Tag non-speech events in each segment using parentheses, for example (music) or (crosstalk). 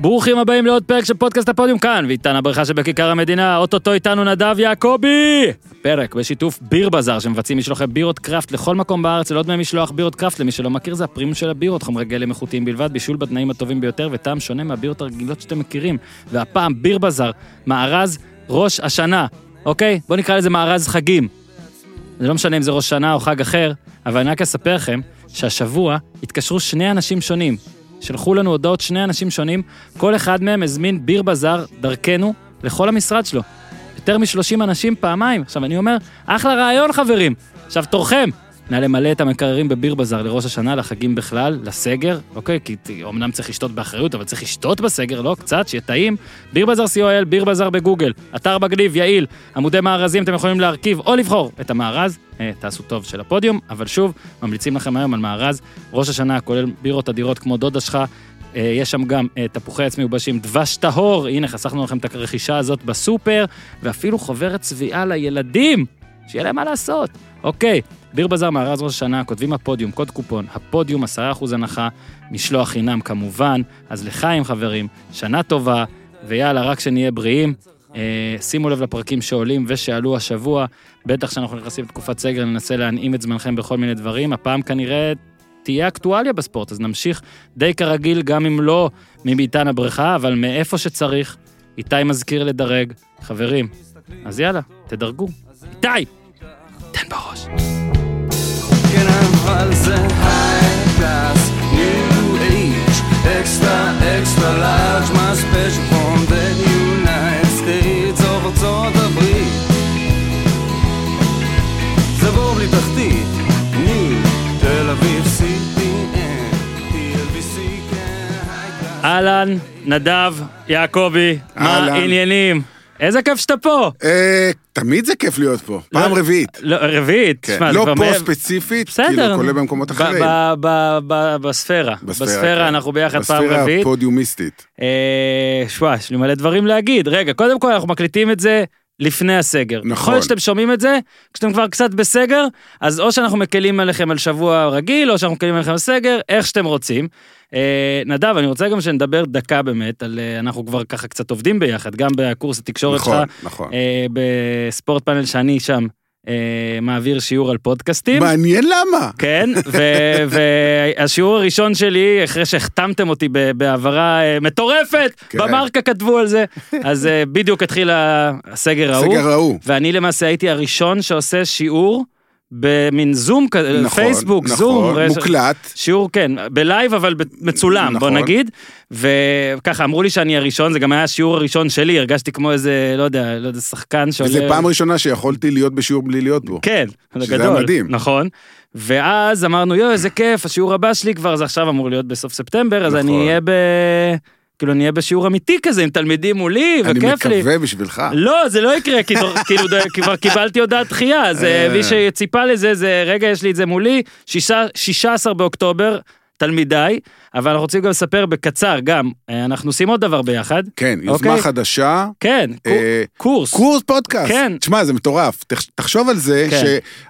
ברוכים הבאים לעוד פרק של פודקאסט הפודיום כאן, ואיתן הבריכה שבכיכר המדינה, אוטוטו איתנו נדב יעקבי! פרק בשיתוף ביר בזאר, שמבצעים משלוחי בירות קראפט לכל מקום בארץ, ללא דמי משלוח בירות קראפט, למי שלא מכיר זה הפרימיום של הבירות, חומרי גלם איכותיים בלבד, בישול בתנאים הטובים ביותר, וטעם שונה מהבירות הרגילות שאתם מכירים. והפעם ביר בזאר, מארז ראש השנה, אוקיי? בואו נקרא לזה מארז חגים. זה לא משנה אם זה ראש שנה או חג אחר, אבל אני רק אספר לכם שהשבוע התקשרו שני אנשים שונים. שלחו לנו הודעות שני אנשים שונים, כל אחד מהם הזמין ביר בזאר דרכנו לכל המשרד שלו. יותר מ-30 אנשים פעמיים. עכשיו, אני אומר, אחלה רעיון, חברים. עכשיו, תורכם. נא למלא את המקררים בביר בזאר לראש השנה, לחגים בכלל, לסגר, אוקיי? כי אמנם צריך לשתות באחריות, אבל צריך לשתות בסגר, לא? קצת, שיהיה טעים. ביר בזאר co.il, ביר בזאר בגוגל. אתר מגניב, יעיל. עמודי מארזים, אתם יכולים להרכיב או לבחור את המארז, אה, תעשו טוב של הפודיום, אבל שוב, ממליצים לכם היום על מארז ראש השנה, כולל בירות אדירות כמו דודה שלך. אה, יש שם גם אה, תפוחי עץ מיובשים, דבש טהור, הנה חסכנו לכם את הרכישה הזאת בסופר, ואפילו חוברת צביעה לילדים, שיהיה להם מה לעשות. אוקיי, ביר בזאר מארז ראש השנה, כותבים הפודיום, קוד קופון, הפודיום 10% הנחה, משלוח חינם כמובן, אז לחיים חברים, שנה טובה, ויאללה, רק שנהיה בריאים. אה, שימו לב לפרקים שעולים ושעלו השבוע, בטח שאנחנו נכנסים לתקופת סגר, ננסה להנעים את זמנכם בכל מיני דברים, הפעם כנראה תהיה אקטואליה בספורט, אז נמשיך די כרגיל, גם אם לא מביתן הבריכה, אבל מאיפה שצריך. איתי מזכיר לדרג. חברים, אז יאללה, תדרגו. איתי! תן בראש. אבל זה high-class, extra, extra large מספש The United States of ארצות הברית זה בור בלי תחתית, ניו תל אביב כן, אהלן, נדב, יעקבי, מה העניינים? איזה כיף שאתה פה! אה, תמיד זה כיף להיות פה, פעם לא- רביעית. לא, רביעית. כן. תשמע, זה לא כבר פה מעבר- ספציפית. כאילו כולל במקומות אחרים. בספירה. בספירה כן. אנחנו ביחד פעם בספירה רביעית. הפודיומיסטית. אה, שוואי, יש לי מלא דברים להגיד. רגע, קודם כל אנחנו מקליטים את זה לפני הסגר. נכון. יכול להיות שאתם שומעים את זה, כשאתם כבר קצת בסגר, אז או שאנחנו מקלים עליכם על שבוע רגיל, או שאנחנו מקלים עליכם על סגר, איך שאתם רוצים. אה, נדב, אני רוצה גם שנדבר דקה באמת, על אה, אנחנו כבר ככה קצת עובדים ביחד, גם בקורס התקשורת שלך, נכון, נכון. אה, בספורט פאנל שאני שם אה, מעביר שיעור על פודקאסטים. מעניין למה. כן, (laughs) והשיעור הראשון שלי, אחרי שהחתמתם אותי בהעברה אה, מטורפת, כן. במרקה כתבו על זה, אז אה, בדיוק התחיל הסגר ההוא, סגר ההוא. ואני למעשה הייתי הראשון שעושה שיעור במין זום כזה, נכון, פייסבוק, נכון, זום, רש- מוקלט. שיעור כן, בלייב אבל מצולם, בוא נכון. נגיד, וככה אמרו לי שאני הראשון, זה גם היה השיעור הראשון שלי, הרגשתי כמו איזה, לא יודע, לא יודע, שחקן שעולה... וזו פעם ראשונה שיכולתי להיות בשיעור בלי להיות בו. כן, זה שזה גדול. היה מדהים. נכון. ואז אמרנו, יואו, איזה כיף, השיעור הבא שלי כבר, זה עכשיו אמור להיות בסוף ספטמבר, אז נכון. אני אהיה ב... כאילו, אני אהיה בשיעור אמיתי כזה, עם תלמידים מולי, אני וכיף לי. מקווה בשבילך. לא, זה לא יקרה, כי (laughs) כאילו, כבר קיבלתי הודעת דחייה, אז אה. מי שציפה לזה, זה, רגע, יש לי את זה מולי, שישה- 16 באוקטובר, תלמידיי, אבל אנחנו רוצים גם לספר בקצר, גם, אה, אנחנו עושים עוד דבר ביחד. כן, יוזמה אוקיי. חדשה. כן, אה, קורס. קורס פודקאסט. כן. תשמע, זה מטורף. תח- תחשוב על זה, כן.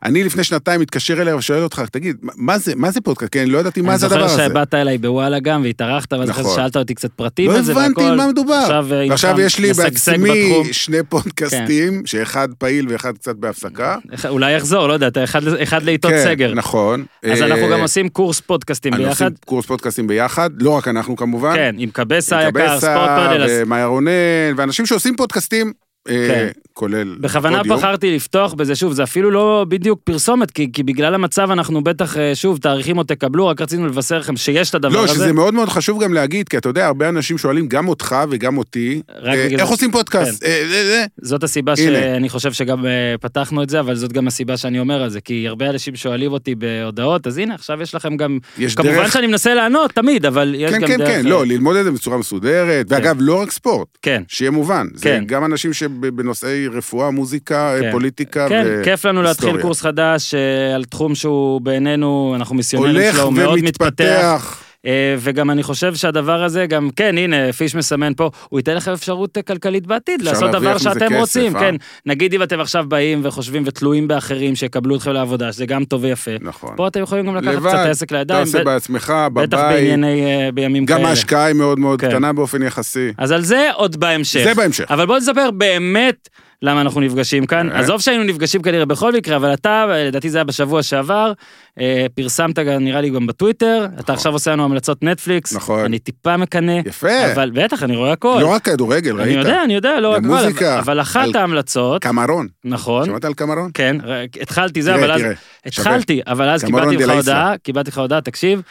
שאני לפני שנתיים מתקשר אליה ושואל אותך, תגיד, מה- זה, מה זה פודקאסט? כן, לא ידעתי מה זה הדבר אני הזה. זוכר שבאת אליי בוואלה גם והתארחת, ואז נכון. שאלת אותי קצת פרטים לא על זה הבנתי והכל. על מה מדובר. עכשיו, אה, ועכשיו יש לי בעצמי בתחום. שני פודקאסטים, שאחד פעיל ואחד קצת בהפסקה. אולי יחזור, לא יודע, אחד- אחד לעיתות כן, סגר. נכון. אז אה, אנחנו גם עושים קורס פודקאסטים אני ביחד. עושים קורס פודקאסטים ביחד, לא רק אנחנו כמובן. כן, עם קבסה עם היקר, קבסה ספורט פאנל. אז ומאיה רונן, ואנשים שעושים פודקאסטים, כן. כולל בכוונה פודיום. בחרתי לפתוח בזה, שוב, זה אפילו לא בדיוק פרסומת, כי כי בגלל המצב אנחנו בטח, אה, שוב, תאריכים עוד תקבלו, רק רצינו לבשר לכם שיש את הדבר לא, הזה. שזה מאוד מאוד חשוב גם להגיד, כי אתה יודע, הרבה אנשים שואלים גם אותך וגם אותי, אה, בגלל איך. עושים פודקאסט? כן. אה, אה, אה. זאת הסיבה הנה. שאני חושב שגם אה, פתחנו את זה, אבל זאת גם הסיבה שאני אומר על זה, כי הרבה אנשים שואלים אותי בהודעות, אז הנה, עכשיו יש לכם גם... יש כמובן דרך... שאני מנסה לענות, תמיד, אבל יש כן, גם כן, דרך... כן, אה, לא, ללמוד את זה בצורה מסודרת, ואגב, לא רק ספורט, כן. שיהיה מובן, זה כן. גם אנשים שבנושאי רפואה, מוזיקה, כן. פוליטיקה כן, והיסטוריה. כיף לנו להתחיל קורס חדש אה, על תחום שהוא בעינינו, אנחנו מיסיונרים הולך שלו, הוא מאוד מתפתח. אה, וגם אני חושב שהדבר הזה, גם, כן, הנה, פיש מסמן פה, הוא ייתן לכם אפשרות אה, כלכלית בעתיד, לעשות דבר שאתם כסף, רוצים, אה? כן. נגיד אם אתם עכשיו באים וחושבים ותלויים באחרים שיקבלו אתכם לעבודה, שזה גם טוב ויפה. נכון. פה אתם יכולים גם לקחת לבד, קצת עסק לידיים, עושה ב- בעצמך, בטח בבית, בענייני, אה, בימים גם כאלה. ההשקעה היא מאוד מאוד כן. קטנה באופן יחסי. אז על זה עוד בהמשך. זה בהמשך. אבל בוא נספר באמת למה אנחנו נפגשים כאן. אה. עזוב שהיינו נפגשים כנראה בכל מקרה, אבל אתה, לדעתי זה היה בשבוע שעבר, אה, פרסמת נראה לי גם בטוויטר, אתה עכשיו עושה לנו המלצות נטפליקס. נכון. אני טיפה מקנא. יפה. אבל בטח, אני רואה הכל. לא רק כדורגל, אני ראית? יודע, אני יודע, לא רק הכל, מוזיקה, אבל- אחת על- ההמלצות, קמרון. נכון, שמעת על קמרון? כן, התחלתי זה, אבל אז, התחלתי, אבל אז קיבלתי לאיסלה. הודעה, קיבלתי לך הודעה, תקשיב,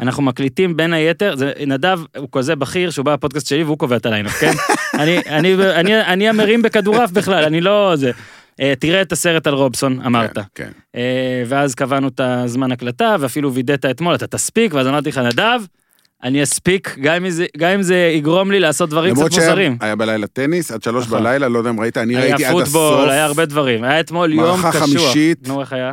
אנחנו מקליטים בין היתר, זה נדב הוא כזה בכיר שהוא בא לפודקאסט שלי והוא קובע את ה line-up, כן? (laughs) אני, אני, אני, אני המרים בכדורעף בכלל, אני לא זה. אה, תראה את הסרט על רובסון, אמרת. כן, כן. אה, ואז קבענו את הזמן הקלטה, ואפילו וידאת אתמול, אתה תספיק, ואז אמרתי לך, נדב, אני אספיק, גם אם זה, גם אם זה יגרום לי לעשות דברים קצת למרות שהיה מוזרים. היה בלילה טניס, עד שלוש נכון. בלילה, לא יודע אם ראית, אני היה ראיתי עד הסוף. פוטבול, היה הרבה דברים. היה אתמול יום מערכה קשוח. חמישית. נו, איך היה?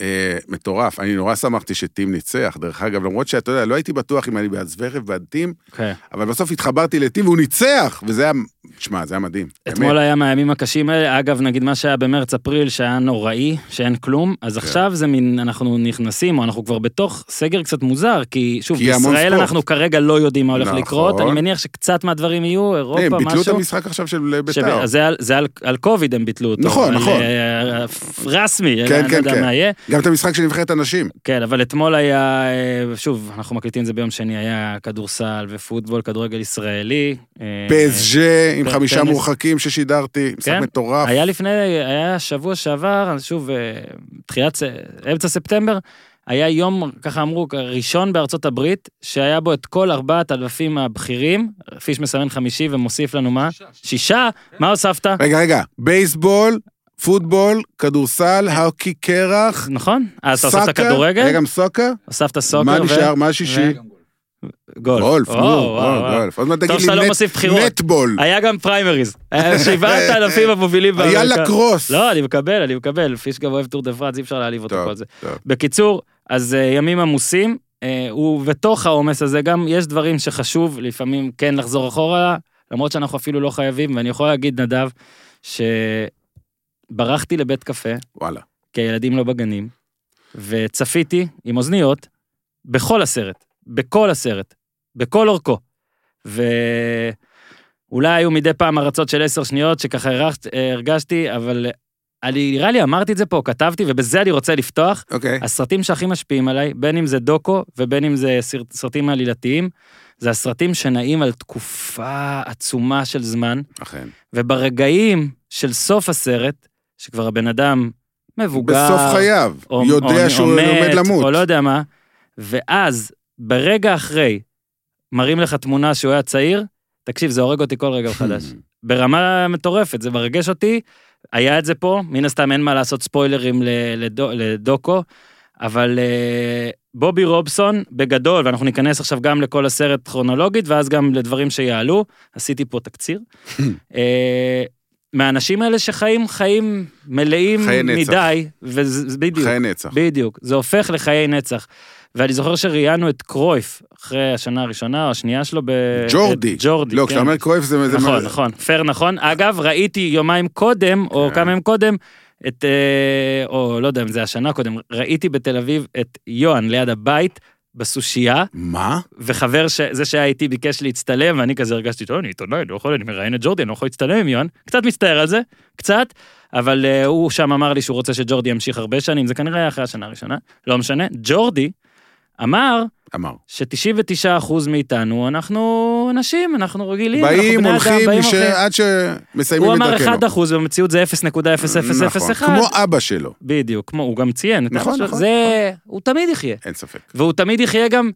אה, מטורף, אני נורא שמחתי שטים ניצח, דרך אגב, למרות שאתה יודע, לא הייתי בטוח אם אני בעד זוורב בעד טים, כן. אבל בסוף התחברתי לטים והוא ניצח, וזה היה, שמע, זה היה מדהים. אתמול באמת. היה מהימים הקשים האלה, אגב, נגיד מה שהיה במרץ-אפריל, שהיה נוראי, שאין כלום, אז כן. עכשיו זה מין, אנחנו נכנסים, או אנחנו כבר בתוך סגר קצת מוזר, כי שוב, כי בישראל. אנחנו כרגע לא יודעים מה הולך נכון. לקרות, אני מניח שקצת מהדברים יהיו, אה, אירופה, הם ביטלו את משהו. המשחק עכשיו של שב- בית"ר. זה על- זה על- על קוביד הם ביטלו אותו. נכון, נכון. אה, רסמי, כן, לא כן, כן. גם את המשחק של נבחרת הנשים. כן, אבל אתמול היה, אה, שוב, אנחנו מקליטים את זה ביום שני, היה כדורסל ופוטבול, כדורגל ישראלי. אה, פסג'ה עם טניס. חמישה מורחקים ששידרתי, משחק כן. מטורף. היה לפני, היה שבוע שעבר, שוב, אה, תחילת, אמצע ספטמבר, היה יום, ככה אמרו, ראשון בארצות הברית, שהיה בו את כל ארבעת אלפים הבכירים, פיש מסמן חמישי ומוסיף לנו מה? שישה? מה הוספת? רגע, רגע, בייסבול, פוטבול, כדורסל, הוקי קרח, נכון? אז אתה הוספת כדורגל? היה גם soccer? הוספת soccer מה. נשאר? מה השישי? גולף. גולף, נו. גולף. עוד מעט תגיד לא לי בחירות. נטבול. היה גם פריימריז. היה שבעת האלפים (laughs) המובילים היה. לקרוס. לא, אני מקבל, אני מקבל. פיש גם אוהב טור דה פרנס, אי אפשר להעליב אותו כל זה. בקיצור, אז אה, ימים עמוסים, אה, ובתוך העומס הזה גם יש דברים שחשוב לפעמים כן לחזור אחורה, למרות שאנחנו אפילו לא חייבים, ואני יכול להגיד, נדב, שברחתי לבית קפה, וואלה. כי הילדים לא בגנים, וצפיתי עם אוזניות בכל הסרט, בכל הסרט, בכל אורכו. ואולי היו מדי פעם הרצות של עשר שניות שככה הרגשת, הרגשתי, אבל אני, נראה לי אמרתי את זה פה, כתבתי, ובזה אני רוצה לפתוח. אוקיי. הסרטים שהכי משפיעים עליי, בין אם זה דוקו ובין אם זה סרט, סרטים עלילתיים, זה הסרטים שנעים על תקופה עצומה של זמן, אכן. וברגעים של סוף הסרט, שכבר הבן אדם מבוגר, בסוף חייו, או- יודע או- שהוא או עומד מת, למות. או לא יודע מה, ואז, ברגע אחרי, מראים לך תמונה שהוא היה צעיר, תקשיב, זה הורג אותי כל רגע מחדש. (laughs) ברמה מטורפת, זה מרגש אותי, היה את זה פה, מן הסתם אין מה לעשות ספוילרים ל- לדו, לדוקו, אבל אה, בובי רובסון, בגדול, ואנחנו ניכנס עכשיו גם לכל הסרט כרונולוגית, ואז גם לדברים שיעלו, עשיתי פה תקציר. (clears throat) מהאנשים האלה שחיים חיים מלאים חיי נצח. מדי, וזה בדיוק, חיי נצח. בדיוק, זה הופך לחיי נצח. ואני זוכר שראיינו את קרויף, אחרי השנה הראשונה או השנייה שלו, ב... ג'ורדי. ג'ורדי, לא, כן. כשאתה אומר קרויף זה... זה נכון, מה- נכון, פייר נכון. אגב, ראיתי יומיים קודם, או כן. כמה ימים קודם, את, אה, או לא יודע אם זה השנה קודם, ראיתי בתל אביב את יוהן ליד הבית, בסושייה, מה? וחבר, ש... זה שהיה איתי ביקש להצטלם, ואני כזה הרגשתי, טוב, אני עיתונאי, לא יכול, אני מראיין את ג'ורדי, אני לא יכול להצטלם עם יוהן. קצת מצטער על זה, קצת, אבל uh, הוא שם אמר לי שהוא רוצה שג'ורדי ימשיך הרבה שנים, זה כנראה היה אחרי השנה הראשונה, לא משנה. ג'ורדי אמר אמר. ש-99% מאיתנו, אנחנו אנשים, אנחנו רגילים, אנחנו באים, בני אדם, הולכים, באים, מש- הולכים. עד שמסיימים הוא את אמר דרכנו. 1%, במציאות זה 0.0001. נכון, כמו אבא שלו, בדיוק, כמו, הוא גם ציין. נכון, נכון, זה, הוא תמיד יחיה. אין ספק. והוא תמיד יחיה גם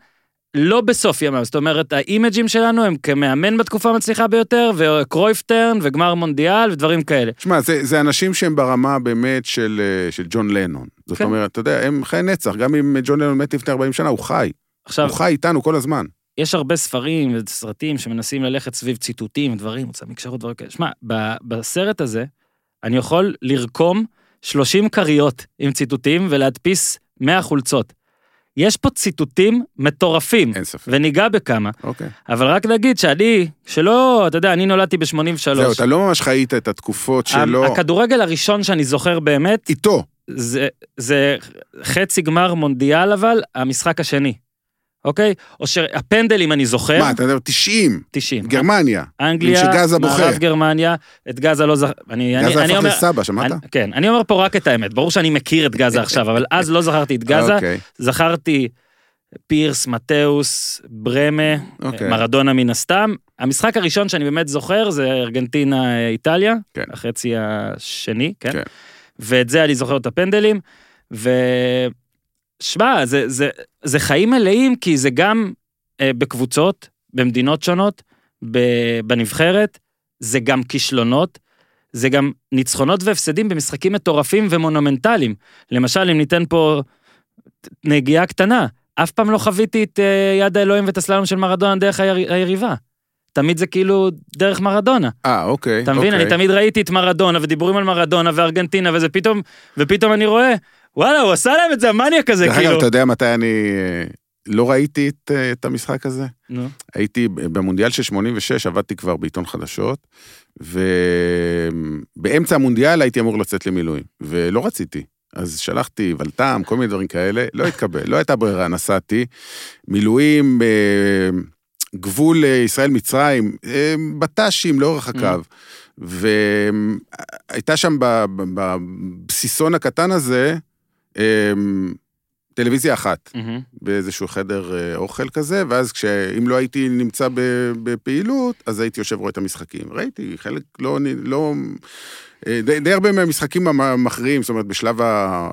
לא בסוף ימיו, זאת אומרת, האימג'ים שלנו הם כמאמן בתקופה המצליחה ביותר, וקרויפטרן, וגמר מונדיאל, ודברים כאלה. שמע, זה, זה אנשים שהם ברמה באמת של, אה, של ג'ון לנון. זאת כן. אומרת, אתה יודע, הם חיי נצח, גם אם ג'ון לנון מת לפני 40 שנה, הוא חי. עכשיו, הוא חי איתנו כל הזמן. יש הרבה ספרים וסרטים שמנסים ללכת סביב ציטוטים ודברים, רוצה מקשרות דברים כאלה. שמע, בסרט הזה, אני יכול לרקום 30 כריות עם ציטוטים ולהדפיס 100 חולצות. יש פה ציטוטים מטורפים, אין ספק. וניגע בכמה. אוקיי. אבל רק נגיד שאני, שלא, אתה יודע, אני נולדתי ב-83. זהו, אתה לא ממש חיית את התקופות שלו. הכדורגל הראשון שאני זוכר באמת, איתו. זה, זה חצי גמר מונדיאל אבל, המשחק השני. אוקיי? או שהפנדלים אני זוכר, מה, אתה יודע, 90, 90. גרמניה. אנגליה, שגזה בוכה. מערב גרמניה, את גזה לא זכר... אני, אני, גזה אני הפך אומר, לסבא, שמעת? אני, כן, אני אומר פה רק את האמת, ברור שאני מכיר את גזה עכשיו, אבל אז לא זכרתי את גזה, אוקיי. זכרתי פירס, מתאוס, ברמה, אוקיי. מרדונה מן הסתם. המשחק הראשון שאני באמת זוכר זה ארגנטינה-איטליה, כן. החצי השני, כן? כן. ואת זה אני זוכר את הפנדלים, ו... שמע, זה, זה, זה חיים מלאים, כי זה גם אה, בקבוצות, במדינות שונות, ב, בנבחרת, זה גם כישלונות, זה גם ניצחונות והפסדים במשחקים מטורפים ומונומנטליים. למשל, אם ניתן פה נגיעה קטנה, אף פעם לא חוויתי את אה, יד האלוהים ואת הסללום של מרדונה דרך היר, היריבה. תמיד זה כאילו דרך מרדונה. אה, אוקיי. אתה מבין? אוקיי. אני תמיד ראיתי את מרדונה ודיבורים על מרדונה וארגנטינה וזה פתאום, ופתאום אני רואה, וואלה, הוא עשה להם את זה, המניאק הזה, דרך אגב, כאילו. אתה יודע מתי אני אה, לא ראיתי את, אה, את המשחק הזה? נו, הייתי במונדיאל של 86, עבדתי כבר בעיתון חדשות, ובאמצע המונדיאל הייתי אמור לצאת למילואים, ולא רציתי. אז שלחתי ולת"ם, כל מיני דברים כאלה, לא התקבל, לא הייתה ברירה, נסעתי. מילואים, אה, גבול ישראל-מצרים, אה, בט"שים לאורך הקו. והייתה שם בבסיסון הקטן הזה, טלוויזיה אחת. מהמם. באיזשהו חדר אה, אוכל כזה, ואז כשאם לא הייתי נמצא בפעילות, אז הייתי יושב רואה את המשחקים. ראיתי, חלק לא... לא אה, די, די הרבה מהמשחקים המכריעים, זאת אומרת, בשלב, ה,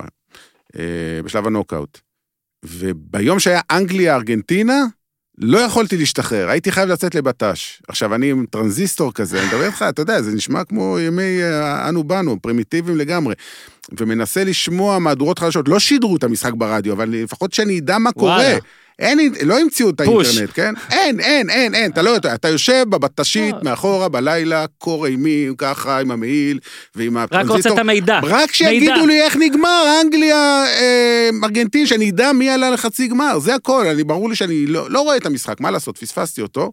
אה, בשלב הנוקאוט. וביום שהיה אנגליה-ארגנטינה, לא יכולתי להשתחרר, הייתי חייב לצאת לבט"ש. עכשיו, אני עם טרנזיסטור כזה, אני מדבר איתך, אתה יודע, זה נשמע כמו ימי אה, אנו באנו, פרימיטיביים לגמרי. ומנסה לשמוע מהדורות חדשות, לא שידרו את המשחק ברדיו, אבל לפחות שאני אדע מה קורה. אין, לא המציאו את. האינטרנט, כן? אין, אין, אין, אין, אתה לא יודע, אתה יושב בבט"שית אה. מאחורה בלילה, קור אימים ככה, עם המעיל ועם רק הטרנזיסטור. רוצה את המידע. רק שיגידו. לי איך נגמר, אנגליה, אה, ארגנטין, שאני אדע מי עלה לחצי גמר, זה הכל. אני, ברור לי שאני לא, לא רואה את המשחק, מה לעשות, פספסתי אותו.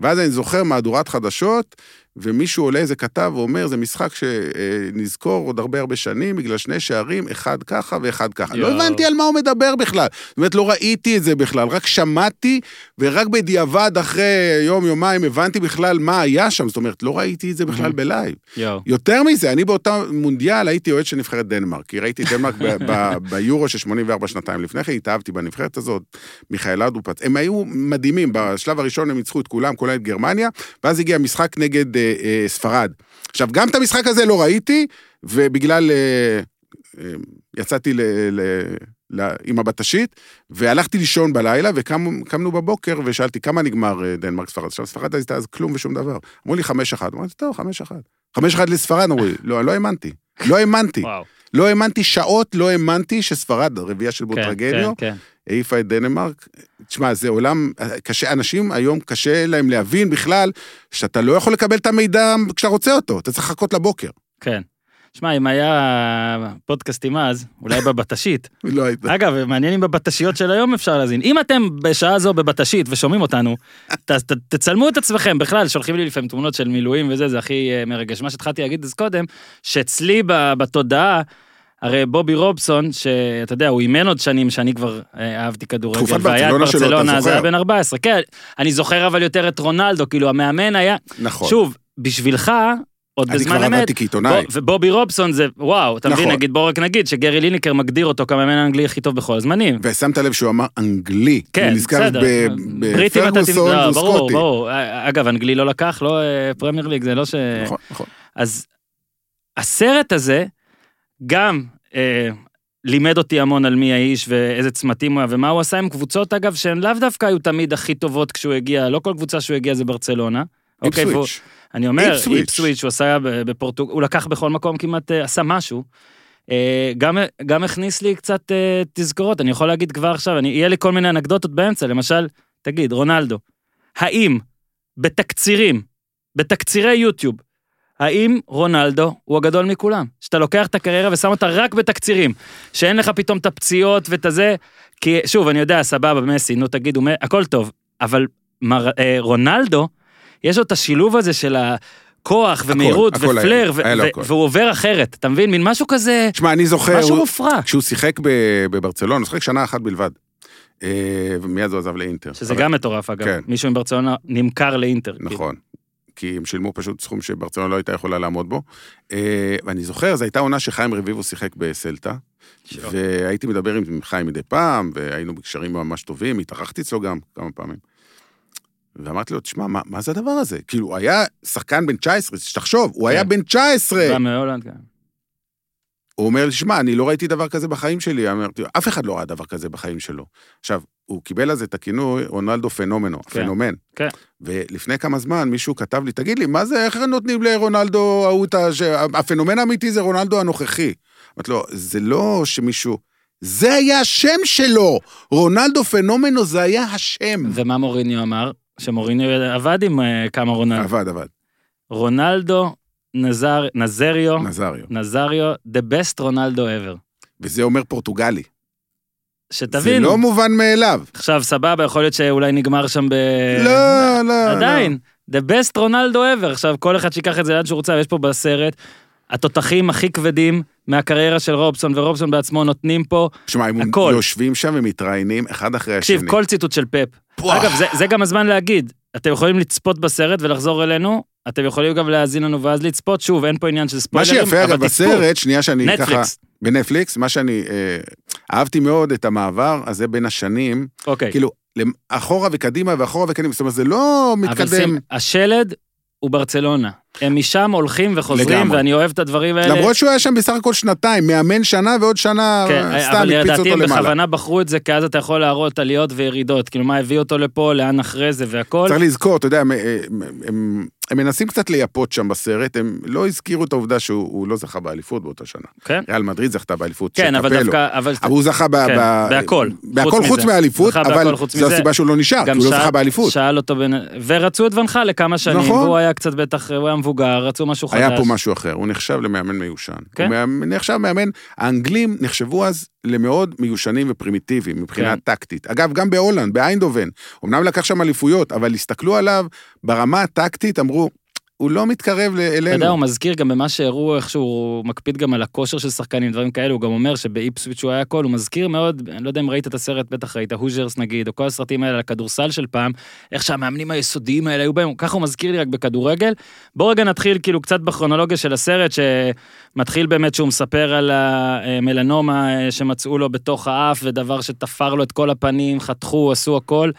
ואז אני זוכר מהדורת חדשות, ומישהו עולה איזה כתב ואומר, זה משחק שנזכור עוד הרבה הרבה שנים, בגלל שני שערים, אחד ככה ואחד ככה. לא יואו. הבנתי על מה הוא מדבר בכלל. זאת אומרת, לא ראיתי את זה בכלל, רק שמעתי, ורק בדיעבד, אחרי יום-יומיים, הבנתי בכלל מה היה שם. זאת אומרת, לא ראיתי את זה בכלל בלייב. יואו. יותר מזה, אני באותה מונדיאל הייתי אוהד של נבחרת דנמרק, כי ראיתי דנמרק (laughs) ביורו של 84 שנתיים לפני כן, התאהבתי בנבחרת הזאת, מיכאל לאודרופ, הם היו מדהימים, בשלב הראשון הם ניצחו את כולם, כולל את גרמניה, ואז הגיע משחק נגד אה, ספרד. עכשיו, גם את המשחק הזה לא ראיתי, ובגלל... אה, אה, יצאתי ל, ל, ל, עם הבט"שית, והלכתי לישון בלילה, וקמנו בבוקר, ושאלתי כמה נגמר דנמרק ספרד. עכשיו, ספרד הייתה אז כלום ושום דבר. אמרו לי חמש אחת. אמרתי, טוב, חמש אחת. חמש אחת לספרד, אמרו לי. לא, לא האמנתי. לא האמנתי. וואו. לא האמנתי שעות, לא האמנתי שספרד, הרביעייה של כן, בוטרגניו, כן, כן. העיפה את דנמרק. תשמע, זה עולם קשה, אנשים היום קשה להם להבין בכלל שאתה לא יכול לקבל את המידע כשאתה רוצה אותו, אתה צריך לחכות לבוקר. כן. שמע, אם היה פודקאסטים אז, אולי בבט"שית. (laughs) לא היית. אגב, מעניין אם בבט"שיות של היום אפשר להזין. אם אתם בשעה זו בבט"שית ושומעים אותנו, (laughs) ת, ת, תצלמו את עצמכם. בכלל, שולחים לי לפעמים תמונות של מילואים וזה, זה הכי אה, מרגש. מה שהתחלתי להגיד אז קודם, שאצלי בתודעה, הרי בובי רובסון, שאתה יודע, הוא אימן עוד שנים שאני כבר אה, אהבתי כדורגל, תקופת ברצלונה שלו, אתה ברצלונה, זה זוכר? היה בן 14. כן, אני זוכר אבל יותר את רונלדו, כאילו המאמן היה... נכון. שוב, בשבילך, עוד אני בזמן כבר אמת, עבדתי כעיתונאי. בו- ובובי רובסון זה, וואו, אתה מבין, נכון. נגיד, בוא רק נגיד שגרי ליניקר מגדיר אותו כמאמן האנגלי הכי טוב בכל הזמנים. ושמת לב שהוא אמר אנגלי. כן, הוא נזכר בסדר. בפרגוסון תמצא, והוא ברור. ברור. אגב, אנגלי לא לקח, לא אה, פרמייר ליג, זה לא ש... נכון, נכון. אז הסרט הזה גם אה, לימד אותי המון על מי האיש ואיזה צמתים הוא היה ומה הוא עשה עם קבוצות, אגב, שהן לאו דווקא היו תמיד הכי טובות כשהוא הגיע, לא כל קבוצה שהוא הגיע זה ברצלונה. אוקיי, איפסוויץ'. אני אומר, איפסוויץ'. שהוא עשה בפורטוג... הוא לקח בכל מקום כמעט, אה, עשה משהו. אה, גם, גם הכניס לי קצת אה, תזכורות, אני יכול להגיד כבר עכשיו, אני, יהיה לי כל מיני אנקדוטות באמצע, למשל, תגיד, רונלדו, האם בתקצירים, בתקצירי יוטיוב, האם רונלדו הוא הגדול מכולם? שאתה לוקח את הקריירה ושם אותה רק בתקצירים, שאין לך פתאום את הפציעות ואת הזה, כי שוב, אני יודע, סבבה, מסי, נו תגידו, הכל טוב, אבל מר, אה, רונלדו, יש לו את השילוב הזה של הכוח ומהירות הכל היה ופלר, היה ו- הכל. והוא עובר אחרת, אתה מבין? מין משהו כזה, תשמע, אני זוכר, משהו מופרע. כשהוא שיחק ב- בברצלונה, הוא שיחק שנה אחת בלבד. אה, ומיד הוא עזב לאינטר. שזה אבל- גם מטורף אגב, כן. מישהו מברצלונה נמכר לאינטר. כאילו. נכון. כי הם שילמו פשוט סכום שברצלונה לא הייתה יכולה לעמוד בו. אה, ואני זוכר, זו הייתה עונה שחיים רביבו שיחק בסלטה. והייתי מדבר עם חיים מדי פעם, והיינו בקשרים ממש טובים, התארחתי אצלו גם כמה פעמים. ואמרתי לו, תשמע, מה, מה זה הדבר הזה? כאילו, הוא היה שחקן בן 19, שתחשוב, הוא היה כן. בן 19. בא מהולנד, כן. הוא אומר לי, שמע, אני לא ראיתי דבר כזה בחיים שלי. אמרתי, אף אחד לא ראה דבר כזה בחיים שלו. עכשיו, הוא קיבל על זה את הכינוי רונלדו פנומנו, כן. פנומן. כן. ולפני כמה זמן מישהו כתב לי, תגיד לי, מה זה, איך נותנים לרונלדו ההוא את ה... הפנומן האמיתי זה רונלדו הנוכחי. אמרתי לו, זה לא שמישהו... זה היה השם שלו! רונלדו פנומנו זה היה השם. ומה מוריניו אמר? שמוריניו עבד עם אה, כמה רונלדו. עבד, עבד. רונלדו נזר, נזריו, נזריו. נזריו, the best רונלדו ever. וזה אומר פורטוגלי. זה שתבינו, לא מובן מאליו. עכשיו סבבה, יכול להיות שאולי נגמר שם ב... לא, לא. עדיין, the best רונלדו ever. עכשיו, כל אחד שיקח את זה לאן שהוא רוצה, ויש פה בסרט, התותחים הכי כבדים מהקריירה של רובסון, ורובסון בעצמו נותנים פה, שמע, הם הכל. יושבים שם ומתראיינים אחד אחרי השני. תקשיב, כל ציטוט של פפ. וואו. אגב, זה, זה גם הזמן להגיד, אתם יכולים לצפות בסרט ולחזור אלינו, אתם יכולים גם להאזין לנו ואז לצפות, שוב, אין פה עניין של מה ספוילרים, שיפה, אבל אגב, תצפו. בסרט, שנייה שאני ככה... נטפליקס. בנטפליקס, מה שאני אה, אהבתי מאוד את המעבר הזה בין השנים, אוקיי. כאילו, אחורה וקדימה ואחורה וקדימה, זאת אומרת, זה לא אבל מתקדם. שים, השלד הוא ברצלונה. הם משם הולכים וחוזרים, לגמרי. ואני אוהב את הדברים האלה. למרות שהוא היה שם בסך הכל שנתיים, מאמן שנה ועוד שנה, כן, סתם אבל הקפיץ לדעתי אותו הם למעלה. בכוונה בחרו את זה, כי אז אתה יכול להראות עליות וירידות. כאילו, מה הביא אותו לפה, לאן אחרי זה והכל. צריך לזכור, אתה יודע, הם, הם, הם, הם מנסים קצת לייפות שם בסרט, הם לא הזכירו את העובדה שהוא הוא לא זכה באליפות באותה שנה. כן, ריאל מדריד זכתה באליפות, כן, אבל. דווקא... אבל הוא זכה ב... כן, בהכל. בהכל חוץ. מהאליפות, אבל זו. הסיבה שהוא לא נשאר, כי הוא לא זכה באליפות. שאל אותו בין... ורצו את ונחה לכמה שנים, נכון. והוא היה קצת בטח, הוא היה מבוגר, רצו משהו חדש. היה פה משהו אחר, הוא נחשב למאמן מיושן. כן? הוא נחשב מאמן, האנגלים נחשבו אז למאוד מיושנים ופרימיטיביים מבחינה כן. טקטית. אגב, גם בהולנד, באיינדובן, אמנם לקח שם אליפויות, אבל הסתכלו עליו ברמה הטקטית, אמרו, הוא לא מתקרב ל- אתה יודע, אלינו. הוא מזכיר גם במה שהראו, איך שהוא מקפיד גם על הכושר של שחקנים, דברים כאלה, הוא גם אומר שבאיפסוויץ' הוא היה הכל, הוא מזכיר מאוד, אני לא יודע אם ראית את הסרט, בטח ראית, Hoosiers נגיד, או כל הסרטים האלה על הכדורסל של פעם, איך שהמאמנים היסודיים האלה היו בהם, ככה הוא מזכיר לי רק בכדורגל. בואו רגע נתחיל כאילו קצת בכרונולוגיה של הסרט, שמתחיל באמת שהוא מספר על המלנומה אה, שמצאו לו בתוך האף, ודבר שתפר לו את כל הפנים, חתכו, עשו הכל.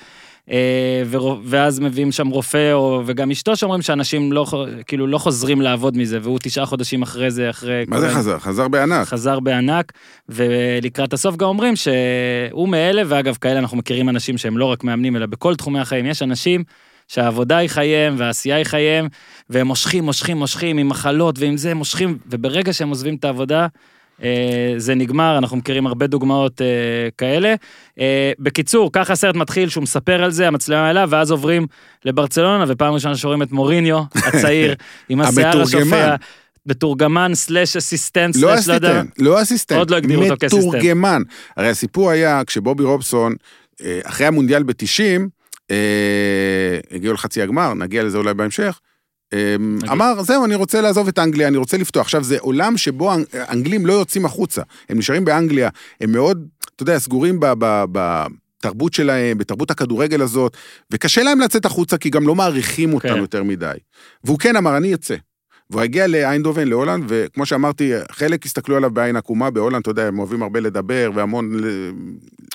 אה, ואז מביאים שם רופא, או, וגם אשתו שאומרים שאנשים לא, כאילו לא חוזרים לעבוד מזה, והוא תשעה חודשים אחרי זה, אחרי... מה זה חזר? חזר בענק. חזר בענק, ולקראת הסוף גם אומרים שהוא מאלה, ואגב, כאלה אנחנו מכירים אנשים שהם לא רק מאמנים, אלא בכל תחומי החיים. יש אנשים שהעבודה היא חייהם, והעשייה היא חייהם, והם מושכים, מושכים, מושכים, עם מחלות ועם זה, מושכים, וברגע שהם עוזבים את העבודה, זה נגמר, אנחנו מכירים הרבה דוגמאות אה, כאלה. אה, בקיצור, ככה הסרט מתחיל, שהוא מספר על זה, המצלמה אליו, ואז עוברים לברצלונה, ופעם ראשונה שרואים את מוריניו הצעיר, (laughs) עם השיער. השופע, מתורגמן סלאש אסיסטנט לא סלאש לא יודע. אסיסטנט, לא אסיסטנט. עוד לא הגדירו אותו כאסיסטנט. מתורגמן. הרי הסיפור היה, כשבובי רובסון, אה, אחרי המונדיאל ב-90, הגיעו לחצי הגמר, נגיע לזה אולי בהמשך, אה, אמר, זהו, אני רוצה לעזוב את אנגליה, אני רוצה לפתוח. עכשיו, זה עולם שבו האנגלים לא יוצאים החוצה. הם נשארים באנגליה, הם מאוד, אתה יודע, סגורים ב... ב, ב בתרבות שלהם, בתרבות הכדורגל הזאת, וקשה להם לצאת החוצה כי גם לא מעריכים אותם כן. יותר מדי. והוא כן אמר, אני אצא. והוא הגיע לאיינדובן, להולנד, וכמו שאמרתי, חלק הסתכלו עליו בעין עקומה, בהולנד, אתה יודע, הם אוהבים הרבה לדבר, והמון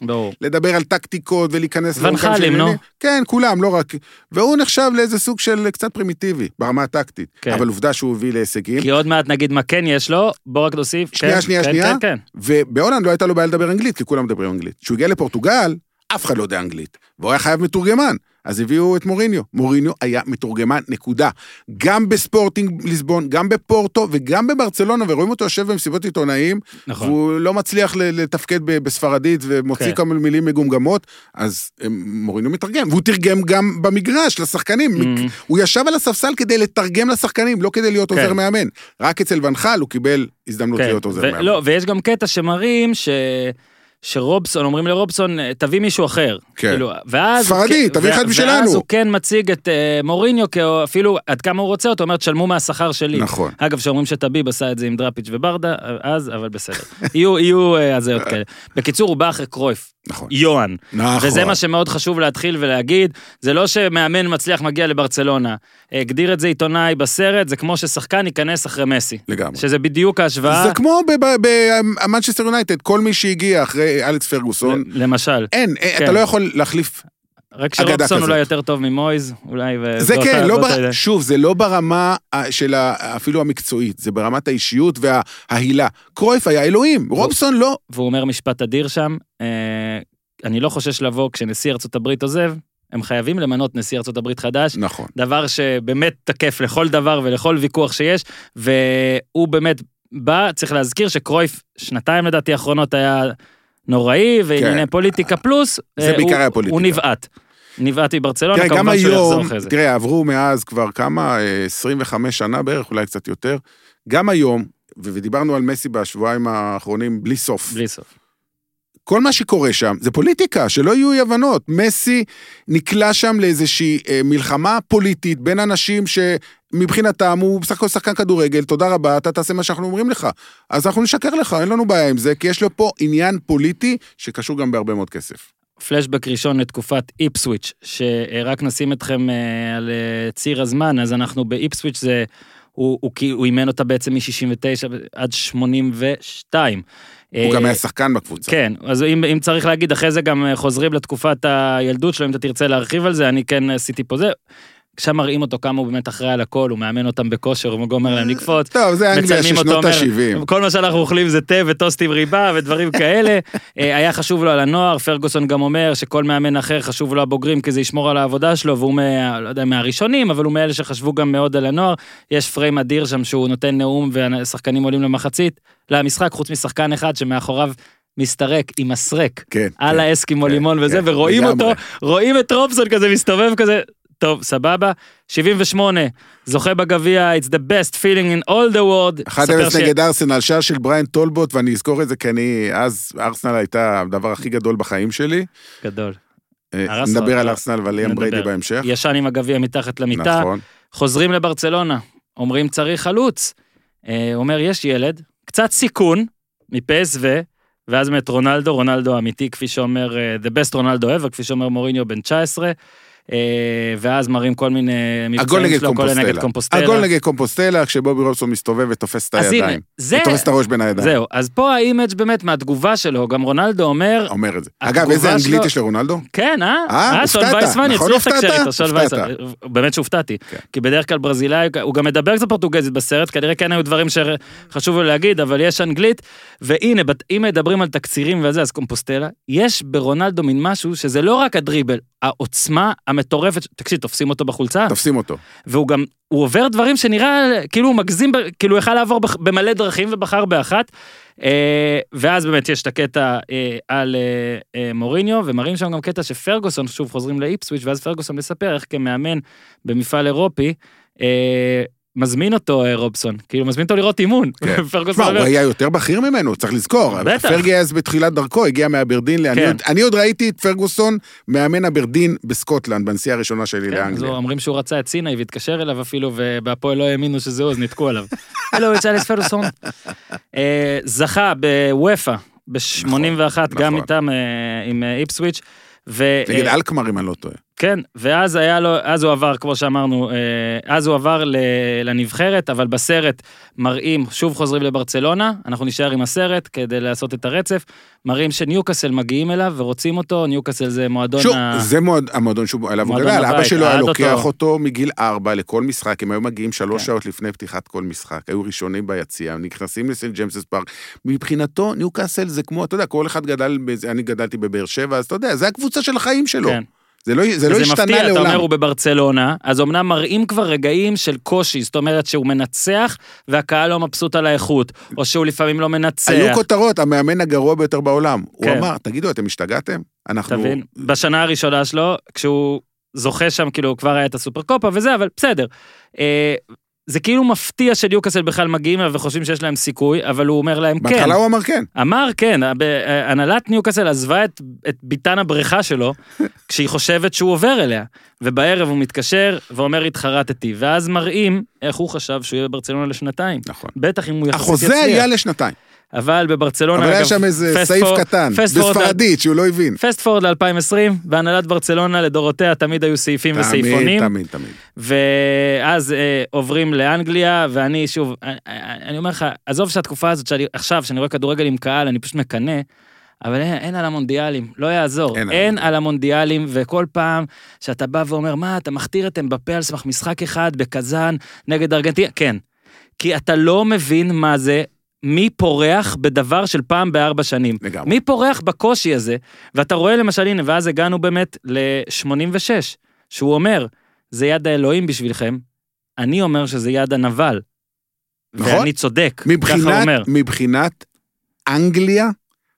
ברור. לדבר על טקטיקות ולהיכנס... ונחלים, נו. כן, כולם, לא רק... והוא נחשב לאיזה סוג של קצת פרימיטיבי, ברמה הטקטית. כן. אבל עובדה שהוא הביא להישגים. כי עוד מעט נגיד מה כן יש לו, בוא רק תוסיף. שנייה, כן, שנייה, כן, שנייה. כן, כן. ובהולנד לא הייתה לו בעיה לדבר אנגלית, כי כולם מדברים אנגלית. כשהוא הגיע לפורטוגל, אף אחד לא יודע אנגלית. והוא היה חייב מתורגמן. אז הביאו את מוריניו. מוריניו היה מתורגמן, נקודה. גם בספורטינג ליסבון, גם בפורטו וגם בברצלונה, ורואים אותו יושב במסיבות עיתונאים, נכון. והוא לא מצליח לתפקד בספרדית ומוציא כן. כמה מילים מגומגמות, אז הם- מוריניו מתרגם, והוא תרגם גם במגרש לשחקנים. Mhm. הוא ישב על הספסל כדי לתרגם לשחקנים, לא כדי להיות כן. עוזר מאמן. רק אצל ונחל הוא קיבל הזדמנות כן, להיות עוזר מאמן. לא, ויש גם קטע שמראים ש... שרובסון, אומרים לרובסון, תביא מישהו אחר. כן. כאילו, ואז... הוא ספרדי, תביא אחד משלנו. ואז הוא כן מציג את אה, מוריניו, אפילו עד כמה הוא רוצה אותו, אומר, תשלמו מהשכר שלי. נכון. אגב, שאומרים שטביב עשה את זה עם דראפיץ' וברדה, אז, אבל בסדר. (laughs) יהיו, יהיו אה, הזיות כאלה. בקיצור, הוא בא אחרי קרויף. נכון. יוהאן. נכון. וזה מה שמאוד חשוב להתחיל ולהגיד, זה לא שמאמן מצליח מגיע לברצלונה. הגדיר את זה עיתונאי בסרט, זה כמו ששחקן ייכנס אחרי מסי. לגמרי. שזה בדיוק ההשוואה, זה כמו במנצ'סטר יונייטד, כל מי שהגיע אחרי אלכס פרגוסון, למשל. אין, אה, כן. אתה לא יכול להחליף. רק שרובסון. אולי יותר טוב ממויז, אולי... ו- זה כן, לא באותה- בר... שוב, זה לא ברמה אה, של ה- אפילו המקצועית, זה ברמת האישיות וההילה. קרויף היה אלוהים, רובסון לא. והוא אומר משפט אדיר שם, אה, אני לא חושש לבוא כשנשיא ארצות הברית עוזב, הם חייבים למנות נשיא ארצות הברית חדש, נכון. דבר שבאמת תקף לכל דבר ולכל ויכוח שיש, והוא באמת בא, צריך להזכיר שקרויף, שנתיים לדעתי האחרונות היה נוראי, וענייני פוליטיקה פלוס, כן. זה אה, בעיקר הוא- היה פוליטיקה. הוא נבעט. נבעט מברצלונה, כמובן שהוא יחזור אחרי זה. תראה, עברו מאז כבר כמה, אה, 25 שנה בערך, אולי קצת יותר. גם היום, ודיברנו על מסי בשבועיים האחרונים בלי סוף. בלי סוף. כל מה שקורה שם זה פוליטיקה, שלא יהיו אי הבנות. מסי נקלע שם לאיזושהי אה, מלחמה פוליטית בין אנשים שמבחינתם הוא בסך הכל שחקן כדורגל, תודה רבה, אתה תעשה מה שאנחנו אומרים לך. אז אנחנו נשקר לך, אין לנו בעיה עם זה, כי יש לו פה עניין פוליטי שקשור גם בהרבה מאוד כסף. פלשבק ראשון לתקופת איפסוויץ', שרק נשים אתכם אה, על אה, ציר הזמן, אז אנחנו באיפסוויץ' זה, הוא, הוא, הוא אימן אותה בעצם מ-69 עד 82. הוא אה, גם היה שחקן בקבוצה. כן, אז אם, אם צריך להגיד, אחרי זה גם חוזרים לתקופת הילדות שלו, אם אתה תרצה להרחיב על זה, אני כן עשיתי פה זה. שם מראים אותו כמה הוא באמת אחראי על הכל, הוא מאמן אותם בכושר, הוא גומר להם לקפוץ. טוב, זה אנגליה של שנות אומר, ה-70. כל מה שאנחנו אוכלים זה תה וטוסט עם ריבה ודברים כאלה. (laughs) אה, היה חשוב לו על הנוער, פרגוסון גם אומר שכל מאמן אחר חשוב לו הבוגרים כי זה ישמור על העבודה שלו, והוא מה, לא יודע, מהראשונים, אבל הוא מאלה שחשבו גם מאוד על הנוער. יש פריים אדיר שם שהוא נותן נאום והשחקנים עולים למחצית, למשחק, חוץ משחקן אחד שמאחוריו מסתרק עם מסרק. כן. על כן. האסקימו כן, לימון וזה, כן, ורואים לגמרי. אותו, רואים את רובסון כזה מסתובב כזה, טוב, סבבה. 78, זוכה בגביע, it's the best feeling in all the world. 1-0 ספר ש- נגד ארסנל, שער של בריין טולבוט, ואני אזכור את זה כי אני, אז ארסנל הייתה הדבר הכי גדול בחיים שלי. גדול. אה, נדבר על. ארסנל ועל ליאם. בריידי בהמשך. ישן עם הגביע מתחת למיטה, נכון. חוזרים לברצלונה, אומרים צריך חלוץ. אה, אומר, יש ילד, קצת סיכון, מ-PSV, ואז באמת רונלדו, רונלדו אמיתי, כפי שאומר, אה, the best רונלדו ever, כפי שאומר מוריניו בן 19, אה, ואז מראים כל מיני מבצעים נגד שלו, כולל נגד קומפוסטלה. הגול נגד קומפוסטלה, כשבובי רובסון מסתובב ותופס את הידיים. זה, ותופס את הראש בין הידיים. זהו, אז פה ה image באמת מהתגובה שלו, גם רונלדו אומר, אומר את זה. אגב, איזה אנגלית שלו- יש לרונלדו? כן, אה? אה, שון הופתעת, נכון, הופתעת? הופתעת. באמת שהופתעתי. כן. כי בדרך כלל ברזילאי, הוא גם מדבר קצת פורטוגזית בסרט, כנראה כן היו דברים שחשוב לו להגיד, אבל יש אנגלית. והנה, אם מדברים על תקצירים וזה, אז קומפוסטלה, יש ברונלדו מין משהו שזה לא רק הדריבל, העוצמה המטורפת, תקשיב, תופסים אותו בחולצה, תופסים אותו. והוא גם, הוא עובר דברים שנראה כאילו הוא מגזים, כאילו הוא יכל לעבור במלא דרכים ובחר באחת. אה, ואז באמת יש את הקטע אה, על אה, מוריניו, ומראים שם גם קטע שפרגוסון, שוב חוזרים לאיפסוויץ', ואז פרגוסון מספר איך כמאמן במפעל אירופי, מזמין אותו אה, רובסון, כאילו מזמין אותו לראות אימון. כן. (laughs) תשמע, הוא היה יותר בכיר ממנו, צריך לזכור. בטח. פרגי אז בתחילת דרכו, הגיע מאברדין. אני כן. עוד- אני עוד ראיתי את פרגוסון מאמן אברדין בסקוטלנד, בנסיעה הראשונה שלי כן, אז לאנגליה. אומרים שהוא רצה את סיני והתקשר אליו אפילו, ובהפועל לא האמינו שזה הוא, אז ניתקו עליו. (laughs) הלו, it's אלכס פרגוסון. אה, זכה בוופא ב-81, גם נכון. איתם, אה, עם איפסוויץ'. נגד אלקמר, אם אני לא טועה. כן, ואז היה לו, אז הוא עבר, כמו שאמרנו, אה, אז הוא עבר לנבחרת, אבל בסרט מראים, שוב חוזרים לברצלונה, אנחנו נשאר עם הסרט כדי לעשות את הרצף, מראים שניוקאסל מגיעים אליו ורוצים אותו, ניוקאסל זה מועדון שוב, ה... זה מועד- המועדון שהוא עליו הוא גדל, אבא שלו היה לוקח אותו. אותו מגיל ארבע לכל משחק, הם היו מגיעים שלוש כן. שעות לפני פתיחת כל משחק, היו ראשונים ביציע, נכנסים לסנט ג'יימסס פארק. מבחינתו, ניוקאסל זה כמו, אתה יודע, כל אחד גדל, אני גדלתי בבאר שבע, אז אתה יודע, זה הקבוצה של החיים שלו. כן. זה לא, זה לא וזה השתנה מפתיע, אתה לעולם. אומר הוא בברצלונה, אז אמנם מראים כבר רגעים של קושי, זאת אומרת שהוא מנצח והקהל לא מבסוט על האיכות, או שהוא לפעמים לא מנצח. היו כותרות, המאמן הגרוע ביותר בעולם. הוא כן. אמר, תגידו, אתם השתגעתם? אנחנו... תבין? בשנה הראשונה שלו, כשהוא זוכה שם, כאילו, כבר היה את הסופרקופה וזה, אבל בסדר. זה כאילו מפתיע שניוקאסל בכלל מגיעים אליו וחושבים שיש להם סיכוי, אבל הוא אומר להם כן. בהתחלה הוא אמר כן. אמר כן, הנהלת ניוקאסל עזבה את, את ביתן הבריכה שלו, (laughs) כשהיא חושבת שהוא עובר אליה. ובערב הוא מתקשר ואומר התחרטתי, ואז מראים איך הוא חשב שהוא יהיה בברצלונה לשנתיים. נכון. בטח אם הוא יחסית יצליח. החוזה היה לשנתיים, אבל בברצלונה, אבל היה שם איזה סעיף forward- קטן, בספרדית, שהוא לא הבין. פסט פורד ל-2020, והנהלת ברצלונה לדורותיה תמיד היו סעיפים תמיד, וסעיפונים, תמיד, תמיד. ואז אה, עוברים לאנגליה, ואני שוב, אני, אני אומר לך, עזוב שהתקופה הזאת, שאני, עכשיו, שאני רואה כדורגל עם קהל, אני פשוט מקנא, אבל אין, אין על המונדיאלים, לא יעזור. אין אין, על המונדיאלים, וכל פעם שאתה בא ואומר, מה, אתה מכתיר את אמבפה על סמך משחק אחד בקזאן נגד ארגנטינה? כן. כי אתה לא מבין מה זה. מי פורח בדבר של פעם בארבע שנים? לגמרי. מי פורח בקושי הזה? ואתה רואה למשל, הנה, ואז הגענו באמת ל-86, שהוא אומר, זה יד האלוהים בשבילכם, אני אומר שזה יד הנבל. נכון. ואני צודק, ככה מבחינת, אומר. מבחינת אנגליה,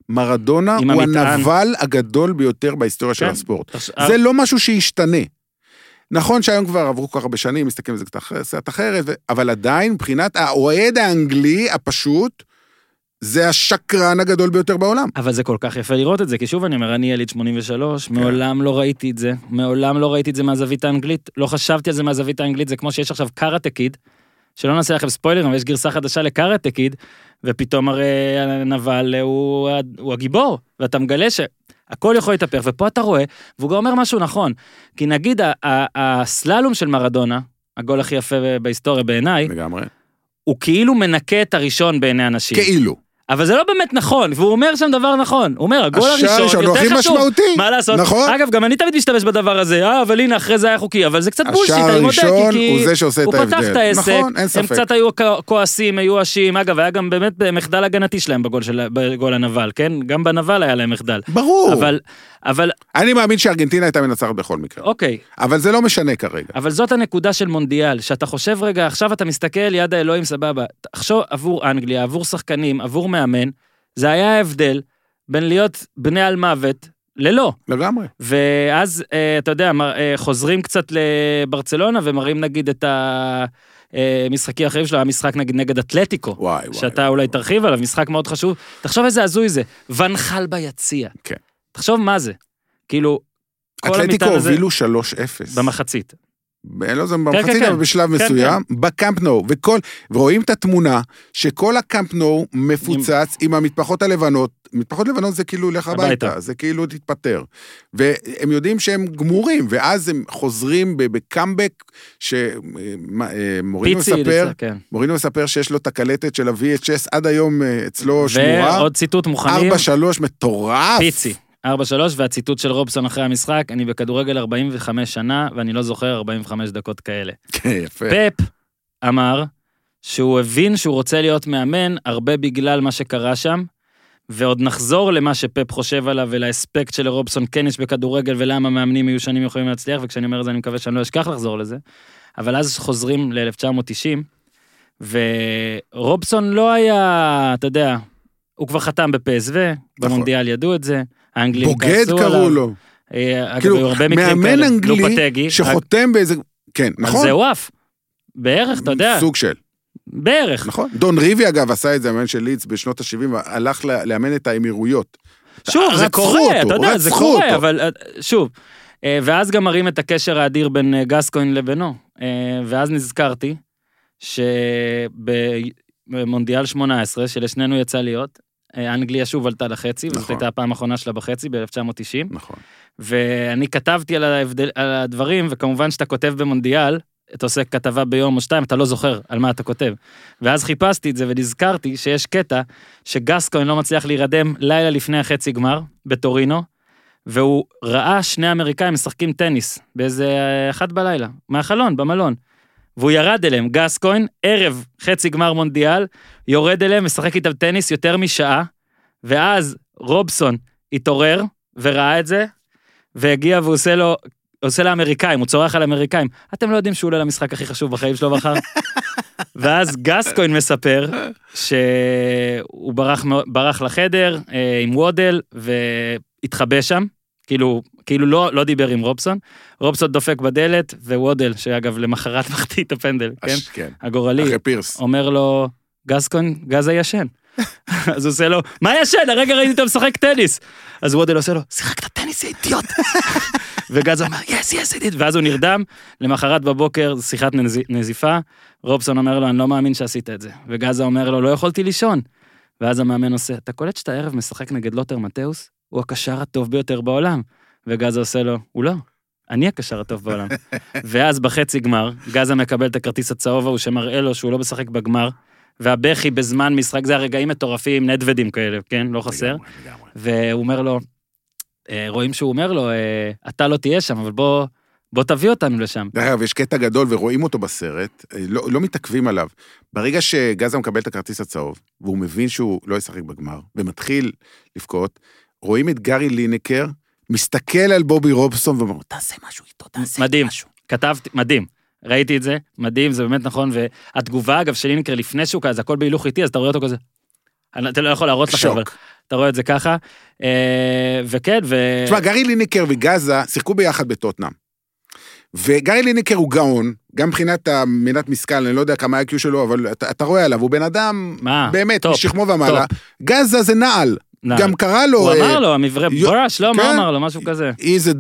מרדונה הוא המטען. הנבל הגדול ביותר בהיסטוריה של כן. הספורט. תחש- זה לא משהו שישתנה. נכון שהיום כבר עברו כל כך הרבה שנים, מסתכלים על זה קצת אחר- קצת אחרת, ו- אבל עדיין, מבחינת האוהד האנגלי הפשוט, זה השקרן הגדול ביותר בעולם. אבל זה כל כך יפה לראות את זה, כי שוב אני אומר, אני יליד 83, כן. מעולם לא ראיתי את זה, מעולם לא ראיתי את זה מהזווית האנגלית, לא חשבתי על זה מהזווית האנגלית, זה כמו שיש עכשיו קארטה קיד, שלא נעשה לכם ספוילרים, אבל יש גרסה חדשה לקארטה קיד, ופתאום הרי הנבל הוא, הוא הגיבור, ואתה מגלה שהכל יכול להתהפך, ופה אתה רואה, והוא גם אומר משהו נכון, כי נגיד הסללום של מרדונה, הגול הכי יפה בהיסטוריה בעיניי, לגמרי. הוא כאילו מנקה את הראשון בעיני אנשים. כאילו. אבל זה לא באמת נכון, והוא אומר שם דבר נכון. הוא אומר, הגול השער הראשון הראשון הוא יותר הכי חשוב. משמעותי. מה לעשות? נכון. אגב, גם אני תמיד משתמש בדבר הזה, אה, אבל הנה, אחרי זה היה חוקי, אבל זה קצת בולשיט, השער אני מודה, הראשון כי... הוא זה שעושה את הוא פתח ההבדל. את העסק, נכון, אין הם ספק. קצת היו כ- כועסים, מיואשים, אגב, היה גם באמת מחדל הגנתי שלהם בגול של- בגול הנבל, כן? גם בנבל היה להם מחדל. ברור. אבל, אבל, אני מאמין שארגנטינה הייתה מנצחת בכל מקרה. אוקיי, אבל זה לא משנה כרגע. אבל זאת הנקודה של מונדיאל, שאתה חושב רגע, עכשיו אתה מסתכל, יד האלוהים, סבבה. תחשוב עבור אנגליה, עבור שחקנים, עבור מאמן, זה היה ההבדל בין להיות בני על מוות ללא. לגמרי. ואז, אה, אתה יודע, אה, חוזרים קצת לברצלונה ומראים נגיד את המשחקים האחרים שלו, היה משחק נגיד נגד אתלטיקו. וואי, וואי. שאתה אולי תרחיב עליו, משחק מאוד חשוב. תחשוב איזה הזוי זה, ונחל ביציע. כן. תחשוב מה זה. כאילו, כל אתלטיקו המטען הזה הובילו 3-0. במחצית. ב- לא זה כן, במחצית, כן. אבל בשלב כן, מסוים, בקאמפ נו, וכל, ורואים את התמונה שכל הקאמפ נו מפוצץ עם המטפחות הלבנות, מטפחות לבנות זה כאילו לך הביתה. הביתה, זה כאילו תתפטר. והם יודעים שהם גמורים, ואז הם חוזרים בקאמבק, שמורינו פיצי, מספר, כן. מורינו מספר שיש לו את הקלטת של ה-VHS עד היום אה, אצלו שמורה, ועוד ציטוט מוכנים, 4-3 מטורף. פיצי. 4-3, והציטוט של רובסון אחרי המשחק, אני בכדורגל 45 שנה, ואני לא זוכר 45 דקות כאלה. (laughs) כן, יפה. פפ אמר שהוא הבין שהוא רוצה להיות מאמן הרבה בגלל מה שקרה שם, ועוד נחזור למה שפפ חושב עליו ולאספקט שלרובסון כן יש בכדורגל ולמה מאמנים מיושנים יכולים להצליח, וכשאני אומר את זה אני מקווה שאני לא אשכח לחזור לזה. אבל אז חוזרים ל-1990, ורובסון לא היה, אתה יודע, הוא כבר חתם בפסו, במונדיאל ידעו את זה, האנגלים נכון. בוגד כעסו קראו עליו. לו. אה, אגב, כאילו, היו הרבה מקרים מאמן כאלה, אנגלי לופטגי, שחותם באיזה... כן, נכון? זהו עף. בערך, אתה יודע, סוג של. בערך. נכון. דון ריבי אגב עשה את זה, המאמן של לידס בשנות ה-70, הלך לאמן את האמירויות. שוב, זה קורה, אותו, אתה יודע, זה קורה, אותו. אבל אה, שוב. אה, ואז גם מראים את הקשר האדיר בין גסקוין לבינו. ואז נזכרתי שבמונדיאל 18, שלשנינו יצא להיות, אנגליה שוב עלתה לחצי, וזאת נכון. הייתה הפעם האחרונה שלה בחצי ב-1990. נכון. ואני כתבתי על, ההבדל, על הדברים, וכמובן שאתה כותב במונדיאל, אתה עושה כתבה ביום או שתיים, אתה לא זוכר על מה אתה כותב. ואז חיפשתי את זה ונזכרתי שיש קטע שגסקוין לא מצליח להירדם לילה לפני החצי גמר בטורינו, והוא ראה שני אמריקאים משחקים טניס באיזה אה, אחת בלילה, מהחלון, במלון. והוא ירד אליהם, גסקוין, ערב חצי גמר מונדיאל, יורד אליהם, משחק איתם טניס יותר משעה, ואז רובסון התעורר וראה את זה, והגיע והוא עושה לו, עושה לאמריקאים, הוא צורח על האמריקאים. אתם לא יודעים שהוא עולה למשחק הכי חשוב בחיים שלו מחר? (laughs) ואז גסקוין מספר שהוא ברח, ברח לחדר אה, עם וודל והתחבא שם, כאילו, כאילו לא, לא דיבר עם רובסון. רובסון דופק בדלת, ווודל, שאגב למחרת (laughs) מחטיא את הפנדל, כן? אש- כן. הגורלי, אחרי פירס. אומר לו, גסקוין, גזה ישן. (laughs) אז הוא עושה לו, מה ישן? הרגע ראיתי אותו משחק טניס. אז וודל עושה לו, שיחקת טניס, יא אידיוט. (laughs) וגז אומר, יס, יס, אידיוט. ואז הוא נרדם, למחרת בבוקר, זו שיחת נז- נזיפה, רובסון אומר לו, אני לא מאמין שעשית את זה. וגזה אומר לו, לא יכולתי לישון. ואז המאמן עושה, אתה קולט שאתה הערב משחק נגד לוטר מתאוס? הוא הקשר הטוב ביותר בעולם. וגזה עושה לו, הוא לא, אני הקשר הטוב בעולם. ואז בחצי גמר, גזה מקבל את הכרטיס הצהוב ההוא שמראה לו שהוא לא משחק בגמר, והבכי בזמן משחק, זה הרגעים מטורפים, נדוודים כאלה, כן? לא חסר. והוא אומר לו, אה, רואים שהוא אומר לו, אה, אתה לא תהיה שם, אבל בוא, בוא תביא אותנו לשם. דרך אגב, יש קטע גדול ורואים אותו בסרט, אה, לא, לא מתעכבים עליו. ברגע שגזה מקבל את הכרטיס הצהוב, והוא מבין שהוא לא ישחק בגמר, ומתחיל לבכות, רואים את גארי לינקר, מסתכל על בובי רובסון ואומר, תעשה משהו איתו, תעשה מדהים. משהו. כתבתי, מדהים. ראיתי את זה, מדהים, זה באמת נכון, והתגובה, אגב, של לינקר לפני שהוא כזה, הכל בהילוך איטי, אז אתה רואה אותו כזה. אתה לא יכול להראות לך, אבל. אתה רואה את זה ככה. אה, וכן, ו... תשמע, גארי לינקר וגזה שיחקו ביחד בטוטנאם. וגארי לינקר הוא גאון, גם מבחינת המנת משכל, אני לא יודע כמה ה-IQ שלו, אבל אתה, אתה רואה עליו, הוא בן אדם, מה? באמת, משכמו ומעלה. גזה זה נעל. גם קרא לו... הוא אה, אמר לו, המברה יו- בראש, לא, מה כן. אמר לו, משהו כזה. as a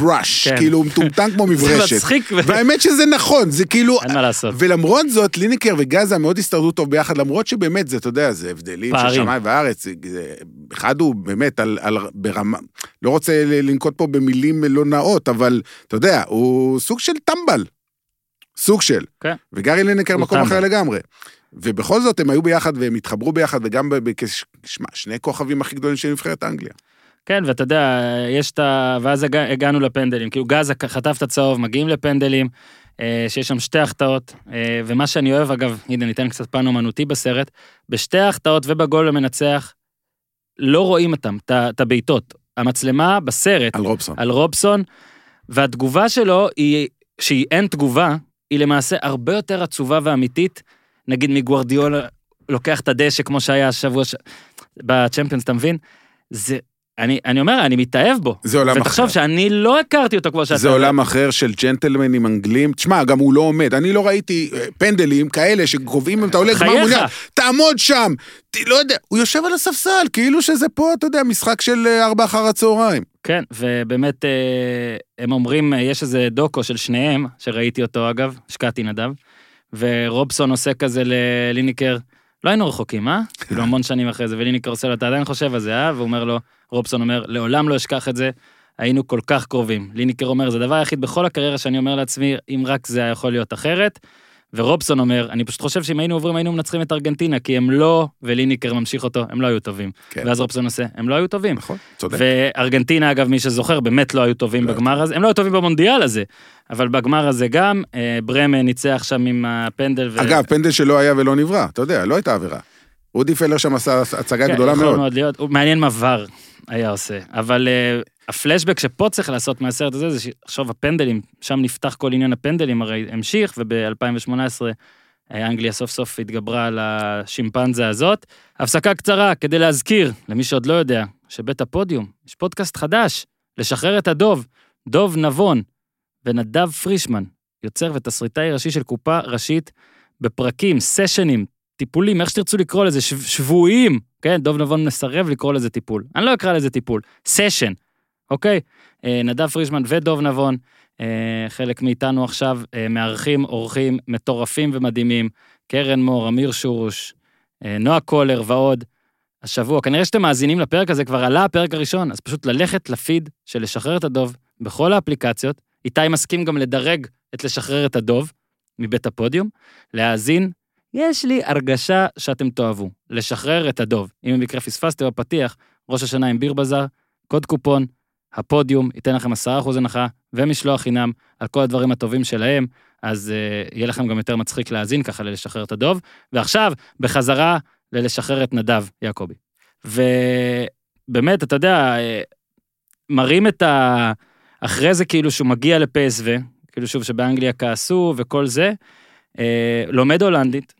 brush, כן. כאילו הוא מטומטם כמו (laughs) זה מברשת. מצחיק, ו- והאמת שזה נכון, זה כאילו... אין מה לעשות. ולמרות זאת, ליניקר וגזה מאוד הסתדרו טוב ביחד, למרות שבאמת, זה, אתה יודע, זה הבדלים של. שמיים וארץ. זה- זה- אחד הוא באמת על, על, ברמה, לא רוצה לנקוט פה במילים לא נאות, אבל אתה יודע, הוא סוג של טמבל. סוג של. כן. וגארי ליניקר מקום אחר. לגמרי. ובכל זאת הם היו ביחד והם התחברו ביחד, וגם, ב- ב- כש- שמע, שני כוכבים הכי גדולים של נבחרת אנגליה. כן, ואתה יודע, יש את ה... ואז הגע- הגענו לפנדלים. כאילו, גזה חטף את הצהוב, מגיעים לפנדלים, אה, שיש שם שתי החטאות, אה, ומה שאני אוהב, אגב, הנה, ניתן קצת פן אומנותי בסרט, בשתי ההחטאות ובגול המנצח, לא רואים אותם, את הבעיטות. המצלמה בסרט, על רובסון. על רובסון, והתגובה שלו היא, שהיא אין תגובה, היא למעשה הרבה יותר עצובה ואמיתית, נגיד מגוורדיולה לוקח את הדשא כמו שהיה השבוע ש... בצ'מפיונס, אתה מבין? זה, אני, אני אומר, אני מתאהב בו. זה עולם אחר. ותחשוב שאני לא הכרתי אותו כמו שאתה... זה עולם אחר של ג'נטלמנים אנגלים. תשמע, גם הוא לא עומד. אני לא ראיתי אה, פנדלים כאלה שקובעים אם אתה גמר חייך. מונדיאל. תעמוד שם. ת- לא יודע, הוא יושב על הספסל, כאילו שזה פה, אתה יודע, משחק של אה, ארבע אחר הצהריים. כן, ובאמת, אה, הם אומרים, יש איזה דוקו של שניהם, שראיתי אותו אגב, השקעתי נדב, ורובסון עושה כזה לליניקר, לא היינו רחוקים, אה? (laughs) כאילו המון שנים אחרי זה, וליניקר עושה לו, אתה עדיין חושב על זה, אה? והוא אומר לו, רובסון אומר, לעולם לא אשכח את זה, היינו כל כך קרובים. ליניקר אומר, זה הדבר היחיד בכל הקריירה שאני אומר לעצמי, אם רק זה היה יכול להיות אחרת. ורובסון אומר, אני פשוט חושב שאם היינו עוברים היינו מנצחים את ארגנטינה, כי הם לא, וליניקר ממשיך אותו, הם לא היו טובים. כן. ואז רובסון עושה, הם לא היו טובים. נכון, צודק. וארגנטינה, אגב, מי שזוכר, באמת לא היו טובים לא בגמר הזה. הם לא היו טובים במונדיאל הזה, אבל בגמר הזה גם, אה, ברמן ניצח שם עם הפנדל. ו- אגב, פנדל שלא היה ולא נברא, אתה יודע, לא הייתה עבירה. רודי פלר שם עשה הצגה כן, גדולה מאוד. מאוד להיות, הוא מעניין מה ור היה עושה. אבל אה, הפלשבק שפה צריך לעשות מהסרט הזה, זה שעכשיו הפנדלים, שם נפתח כל עניין הפנדלים, הרי המשיך, וב-2018 אנגליה סוף סוף התגברה על השימפנזה הזאת. הפסקה קצרה כדי להזכיר, למי שעוד לא יודע, שבית הפודיום, יש פודקאסט חדש, לשחרר את הדוב, דוב נבון ונדב פרישמן, יוצר ותסריטאי ראשי של קופה ראשית בפרקים, סשנים, טיפולים, איך שתרצו לקרוא לזה, שב- שבועיים, כן? דוב נבון מסרב לקרוא לזה טיפול. אני לא אקרא לזה טיפול, סשן, אוקיי? אה, נדב פרישמן ודוב נבון, אה, חלק מאיתנו עכשיו אה, מארחים אורחים מטורפים ומדהימים, קרן מור, אמיר שורוש, נועה קולר ועוד. השבוע, כנראה שאתם מאזינים לפרק הזה, כבר עלה הפרק הראשון, אז פשוט ללכת לפיד של לשחרר את הדוב בכל האפליקציות. איתי מסכים גם לדרג את לשחרר את הדוב מבית הפודיום, להאזין. יש לי הרגשה שאתם תאהבו, לשחרר את הדוב. אם במקרה פספסתם בפתיח, ראש השנה עם ביר בזאר, קוד קופון, הפודיום ייתן לכם 10% הנחה ומשלוח חינם על כל הדברים הטובים שלהם, אז uh, יהיה לכם גם יותר מצחיק להאזין ככה ללשחרר את הדוב. ועכשיו, בחזרה ללשחרר את נדב יעקבי. ובאמת, אתה יודע, אה, מראים את ה... אחרי זה כאילו שהוא מגיע לפסו, כאילו שוב שבאנגליה כעסו וכל זה, אה, לומד הולנדית,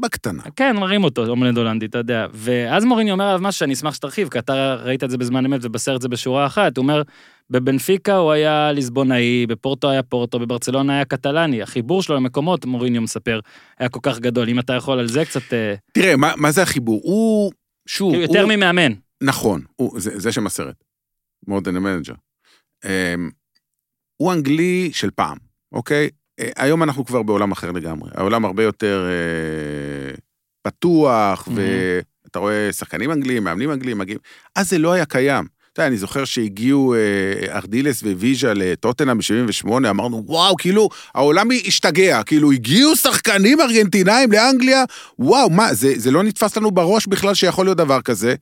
בקטנה. כן, מראים אותו, לומד הולנדית, אתה יודע. ואז מוריני אומר עליו משהו שאני אשמח שתרחיב, כי אתה ראית את זה בזמן אמת ובסרט זה בשורה אחת. הוא אומר, בבנפיקה הוא היה ליסבונאי, בפורטו היה פורטו, בברצלונה היה קטלני. החיבור שלו למקומות, מוריניו מספר, היה כל כך גדול. אם אתה יכול על זה קצת... אה, תראה, מה, מה זה החיבור? הוא, שוב, כאילו יותר הוא... ממאמן. נכון, הוא, זה, זה שם הסרט. more than a manager. Um, הוא אנגלי של פעם, אוקיי? Uh, היום אנחנו כבר בעולם אחר לגמרי. העולם הרבה יותר uh, פתוח, Mhm. ואתה רואה שחקנים אנגלים, מאמנים אנגלים, מגיעים. אז זה לא היה קיים. אתה יודע, אני זוכר שהגיעו uh, ארדילס וויז'ה לטוטנאם ב-78, אמרנו, וואו, כאילו, העולם השתגע, כאילו, הגיעו שחקנים ארגנטינאים לאנגליה, וואו, מה, זה, זה לא נתפס לנו בראש בכלל שיכול להיות דבר כזה.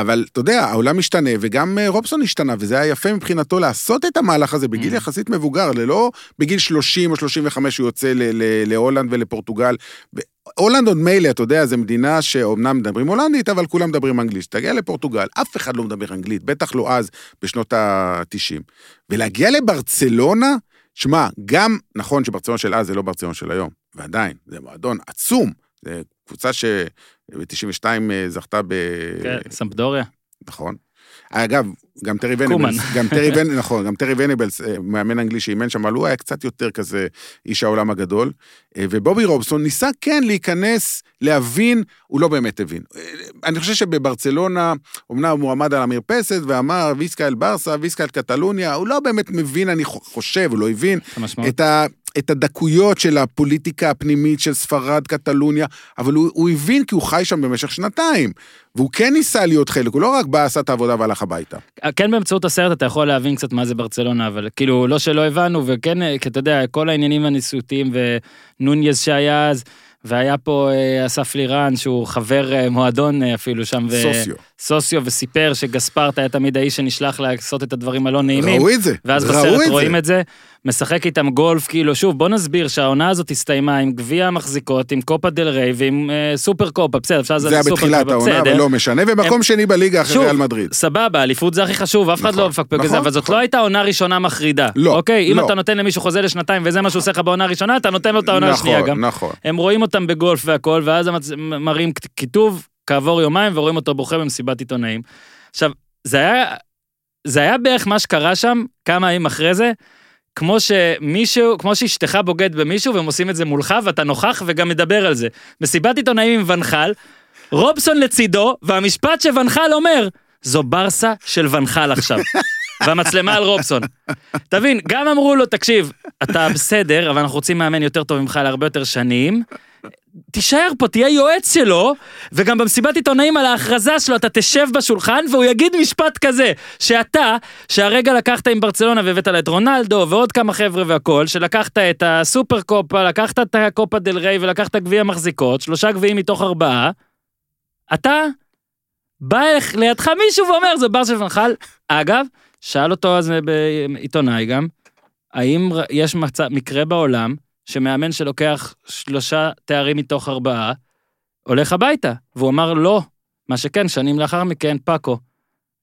אבל אתה יודע, העולם משתנה, וגם אה, רובסון השתנה, וזה היה יפה מבחינתו לעשות את המהלך הזה בגיל Mm. יחסית מבוגר, ללא בגיל 30 או 35 הוא יוצא להולנד ולפורטוגל. הולנד עוד מילא, אתה יודע, זו מדינה שאומנם מדברים הולנדית, אבל כולם מדברים אנגלית. תגיע לפורטוגל, אף אחד לא מדבר אנגלית, בטח לא אז, בשנות ה-90. ולהגיע לברצלונה, שמע, גם נכון שברצלונה של אז זה לא ברצלונה של היום, ועדיין, זה מועדון עצום. זה קבוצה שב-92 זכתה ב... כן, סמפדוריה. נכון. אגב, גם טרי. ונבלס, גם טרי (laughs) ונבלס, נכון, גם טרי ונבלס, אה, מאמן אנגלי שאימן שם, אבל הוא היה קצת יותר כזה איש העולם הגדול. אה, ובובי רובסון ניסה כן להיכנס, להבין, הוא לא באמת הבין. אה, אני חושב שבברצלונה, אמנם הוא עמד על המרפסת ואמר ויסקה אל ברסה, ויסקה אל קטלוניה, הוא לא באמת מבין, אני חושב, הוא לא הבין. את, ה, את הדקויות של הפוליטיקה הפנימית של ספרד, קטלוניה, אבל הוא, הוא הבין כי הוא חי שם במשך שנתיים. והוא כן ניסה להיות חלק, הוא לא רק בא, עשה את העבודה והלך הביתה. כן באמצעות הסרט אתה יכול להבין קצת מה זה ברצלונה, אבל כאילו לא שלא הבנו, וכן, אה, כי אתה יודע, כל העניינים הנשיאותיים ונוניז שהיה אז, והיה פה אה, אסף לירן שהוא חבר אה, מועדון אפילו שם, ו... סוציו. סוציו וסיפר שגספרט היה תמיד האיש שנשלח לעשות את הדברים הלא נעימים. ראו את זה, ואז בסרט את רואים זה. את זה, משחק איתם גולף, כאילו, שוב, בוא נסביר שהעונה הזאת הסתיימה עם גביע המחזיקות, עם קופה דל ריי ועם אה, סופר קופה, בסדר, אפשר זה היה סופר בתחילת קופה, העונה, בסדר. אבל לא משנה, ומקום שני בליגה אחרי ריאל מדריד. סבבה, אליפות זה הכי חשוב, אף אחד נכון, לא מפקפק בזה, נכון, אבל זאת נכון. לא הייתה עונה ראשונה מחרידה. לא, אוקיי, אם לא. אתה נותן למישהו חוזה לשנתיים וזה מה שהוא עושה לך בעונה הראשונה, אתה נותן לו את העונה השנייה נכון, גם. נכון. הם רואים אותם בגולף והכל, ואז הם מראים כיתוב כעבור יומיים ורואים אותו בוכה במסיבת עיתונאים. עכשיו, זה היה, זה היה בערך מה שקרה שם כמה ימים אחרי זה, כמו שמישהו, כמו שאשתך בוגד במישהו והם עושים את זה מולך ואתה נוכח וגם מדבר על זה. מסיבת עיתונאים עם ונחל, רובסון לצידו, והמשפט שונחל אומר, זו ברסה של ונחל עכשיו. (laughs) והמצלמה על רובסון. תבין, גם אמרו לו, תקשיב, אתה בסדר, אבל אנחנו רוצים מאמן יותר טוב ממך להרבה יותר שנים. תישאר פה, תהיה יועץ שלו, וגם במסיבת עיתונאים על ההכרזה שלו אתה תשב בשולחן והוא יגיד משפט כזה, שאתה, שהרגע לקחת עם ברצלונה והבאת לה את רונלדו ועוד כמה חבר'ה והכל, שלקחת את הסופר קופה, לקחת את הקופה דל ריי ולקחת גביע מחזיקות, שלושה גביעים מתוך ארבעה, אתה, בא אליך- לידך מישהו ואומר, זה בר של ונחל. אגב, שאל אותו אז בעיתונאי גם, האם יש מצב, מקרה בעולם שמאמן שלוקח שלושה תארים מתוך ארבעה, הולך הביתה? והוא אמר לא. מה שכן, שנים לאחר מכן, פאקו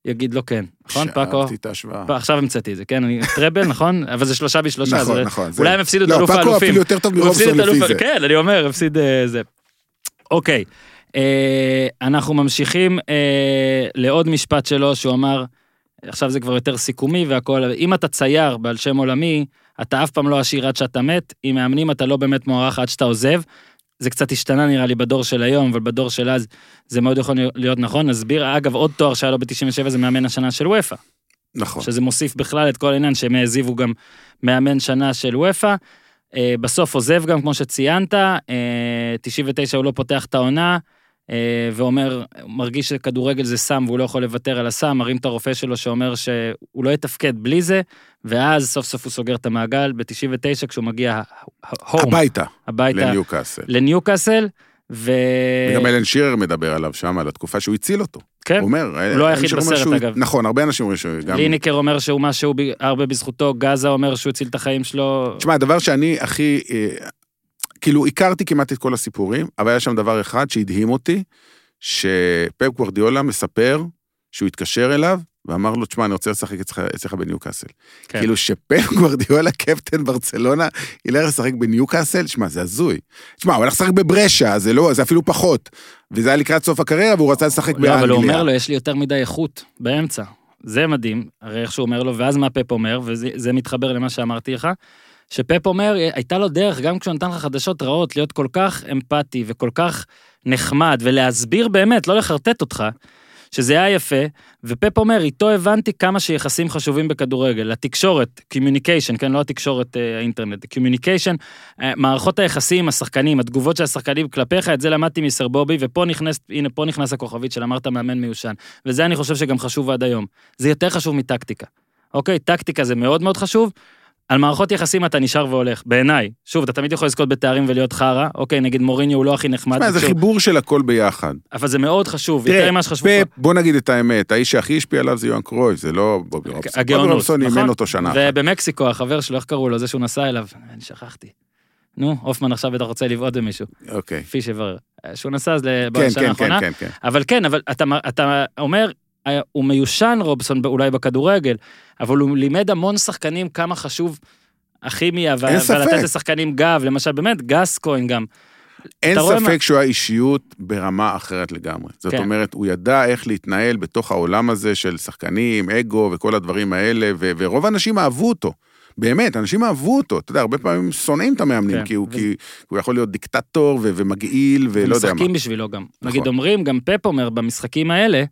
יגיד לו כן. נכון, פאקו? שאהבתי את ההשוואה. עכשיו המצאתי את זה, כן? אני טראבל, נכון? (laughs) אבל זה שלושה בשלושה. נכון, זה- נכון. אולי הם הפסידו את לא, אלוף פאקו האלופים. אפילו יותר טוב מרובסון. לפי זה. כן, אני אומר, הפסיד אה, זה. אוקיי, אה, אנחנו ממשיכים אה, לעוד משפט שלו, שהוא אמר, עכשיו זה כבר יותר סיכומי והכל, אבל אם אתה צייר בעל שם עולמי, אתה אף פעם לא עשיר עד שאתה מת, עם מאמנים אתה לא באמת מוערך עד שאתה עוזב. זה קצת השתנה נראה לי בדור של היום, אבל בדור של אז זה מאוד יכול להיות נכון. נסביר, אגב, עוד תואר שהיה לו ב-97 זה מאמן השנה של וופא. נכון. שזה מוסיף בכלל את כל העניין שהם העזיבו גם מאמן שנה של וופא. אה, בסוף עוזב גם כמו שציינת, אה, 99 הוא לא פותח את העונה, אה, ואומר, מרגיש שכדורגל זה סם והוא לא יכול לוותר על הסם, מרים את הרופא שלו שאומר שהוא לא יתפקד בלי זה, ואז סוף סוף הוא סוגר את המעגל ב-99 כשהוא מגיע הום, הביתה, הביתה לניוקאסל. לניוקאסל, ו... וגם אלן שירר מדבר עליו שם, על התקופה שהוא הציל אותו. כן, הוא אומר, הוא לא היחיד בסרט, שהוא- אגב. נכון, הרבה אנשים אומרים שהוא גם... ליניקר אומר שהוא משהו ב- הרבה בזכותו, גאזה אומר שהוא הציל את החיים שלו. תשמע, הדבר שאני הכי... כאילו, הכרתי כמעט את כל הסיפורים, אבל היה שם דבר אחד שהדהים אותי, שפפ גוורדיולה מספר שהוא התקשר אליו ואמר לו, תשמע, אני רוצה לשחק אצלך- בניוקאסל. כן. כאילו שפפ (laughs) גוורדיאלה, קפטן ברצלונה, ילך לשחק בניוקאסל, שמע, זה הזוי. תשמע, הוא הולך לשחק בברשה, זה לא, זה אפילו פחות. וזה היה לקראת סוף הקריירה, והוא רצה לשחק באנגליה. לא, אבל הוא אומר לו, יש לי יותר מדי איכות באמצע. זה מדהים, הרי איך שהוא אומר לו, ואז מה פפ אומר, וזה זה מתחבר למה שאמרתי לך, שפפ אומר, הייתה לו דרך, גם כשהוא נתן לך חדשות רעות, להיות כל כך אמפתי וכל כך נחמד, ולהסביר באמת, לא לחרטט אותך, שזה היה יפה, ופפ אומר, איתו הבנתי כמה שיחסים חשובים בכדורגל, התקשורת, communication, כן, לא התקשורת אה, האינטרנט, communication, אה, מערכות היחסים השחקנים, התגובות של השחקנים כלפיך, את זה למדתי מסר בובי, ופה נכנס, הנה, פה נכנס הכוכבית של אמרת מאמן מיושן. וזה אני חושב שגם חשוב עד היום. זה יותר חשוב מטקטיקה. אוקיי, טקטיקה זה מאוד מאוד חשוב. על מערכות יחסים אתה נשאר והולך, בעיניי. שוב, אתה תמיד יכול לזכות בתארים ולהיות חרא, אוקיי, נגיד מוריניו הוא לא הכי נחמד, תשמע, זה שוב, חיבור של הכל ביחד. אבל זה מאוד חשוב, יותר ממה שחשבו פפ, פה. בוא נגיד את האמת, האיש שהכי השפיע עליו זה יוהאן קרויף, זה לא בובי רובסון. בובי הגאונות, רובסון אימן נכון? אותו שנה אחת. ובמקסיקו, החבר שלו, איך קראו לו, זה שהוא נסע אליו, אני שכחתי. נו, הופמן עכשיו בטח רוצה לבעוט במישהו, אוקיי. פיש יברר. שהוא נסע אז כן, בשנה כן, כן, האחרונה. כן, כן. אבל כן, אבל אתה, אתה אומר, אה, הוא מיושן רובסון אולי בכדורגל, אבל הוא לימד המון שחקנים כמה חשוב הכימיה, ו- אין ספק. ולתת לשחקנים גב, למשל באמת גסקוין גם. אין רואה מה- ספק שהוא היה אישיות ברמה אחרת לגמרי. זאת כן. אומרת, הוא ידע איך להתנהל בתוך העולם הזה של שחקנים, אגו וכל הדברים האלה, ו- ורוב האנשים אהבו אותו. באמת, אנשים אהבו אותו. אתה יודע, הרבה פעמים שונאים את המאמנים, כן. כי הוא- וזה- כי הוא יכול להיות דיקטטור ו- ומגעיל ולא יודע מה. משחקים בשבילו גם. נכון. נגיד אומרים, גם פפ אומר במשחקים האלה,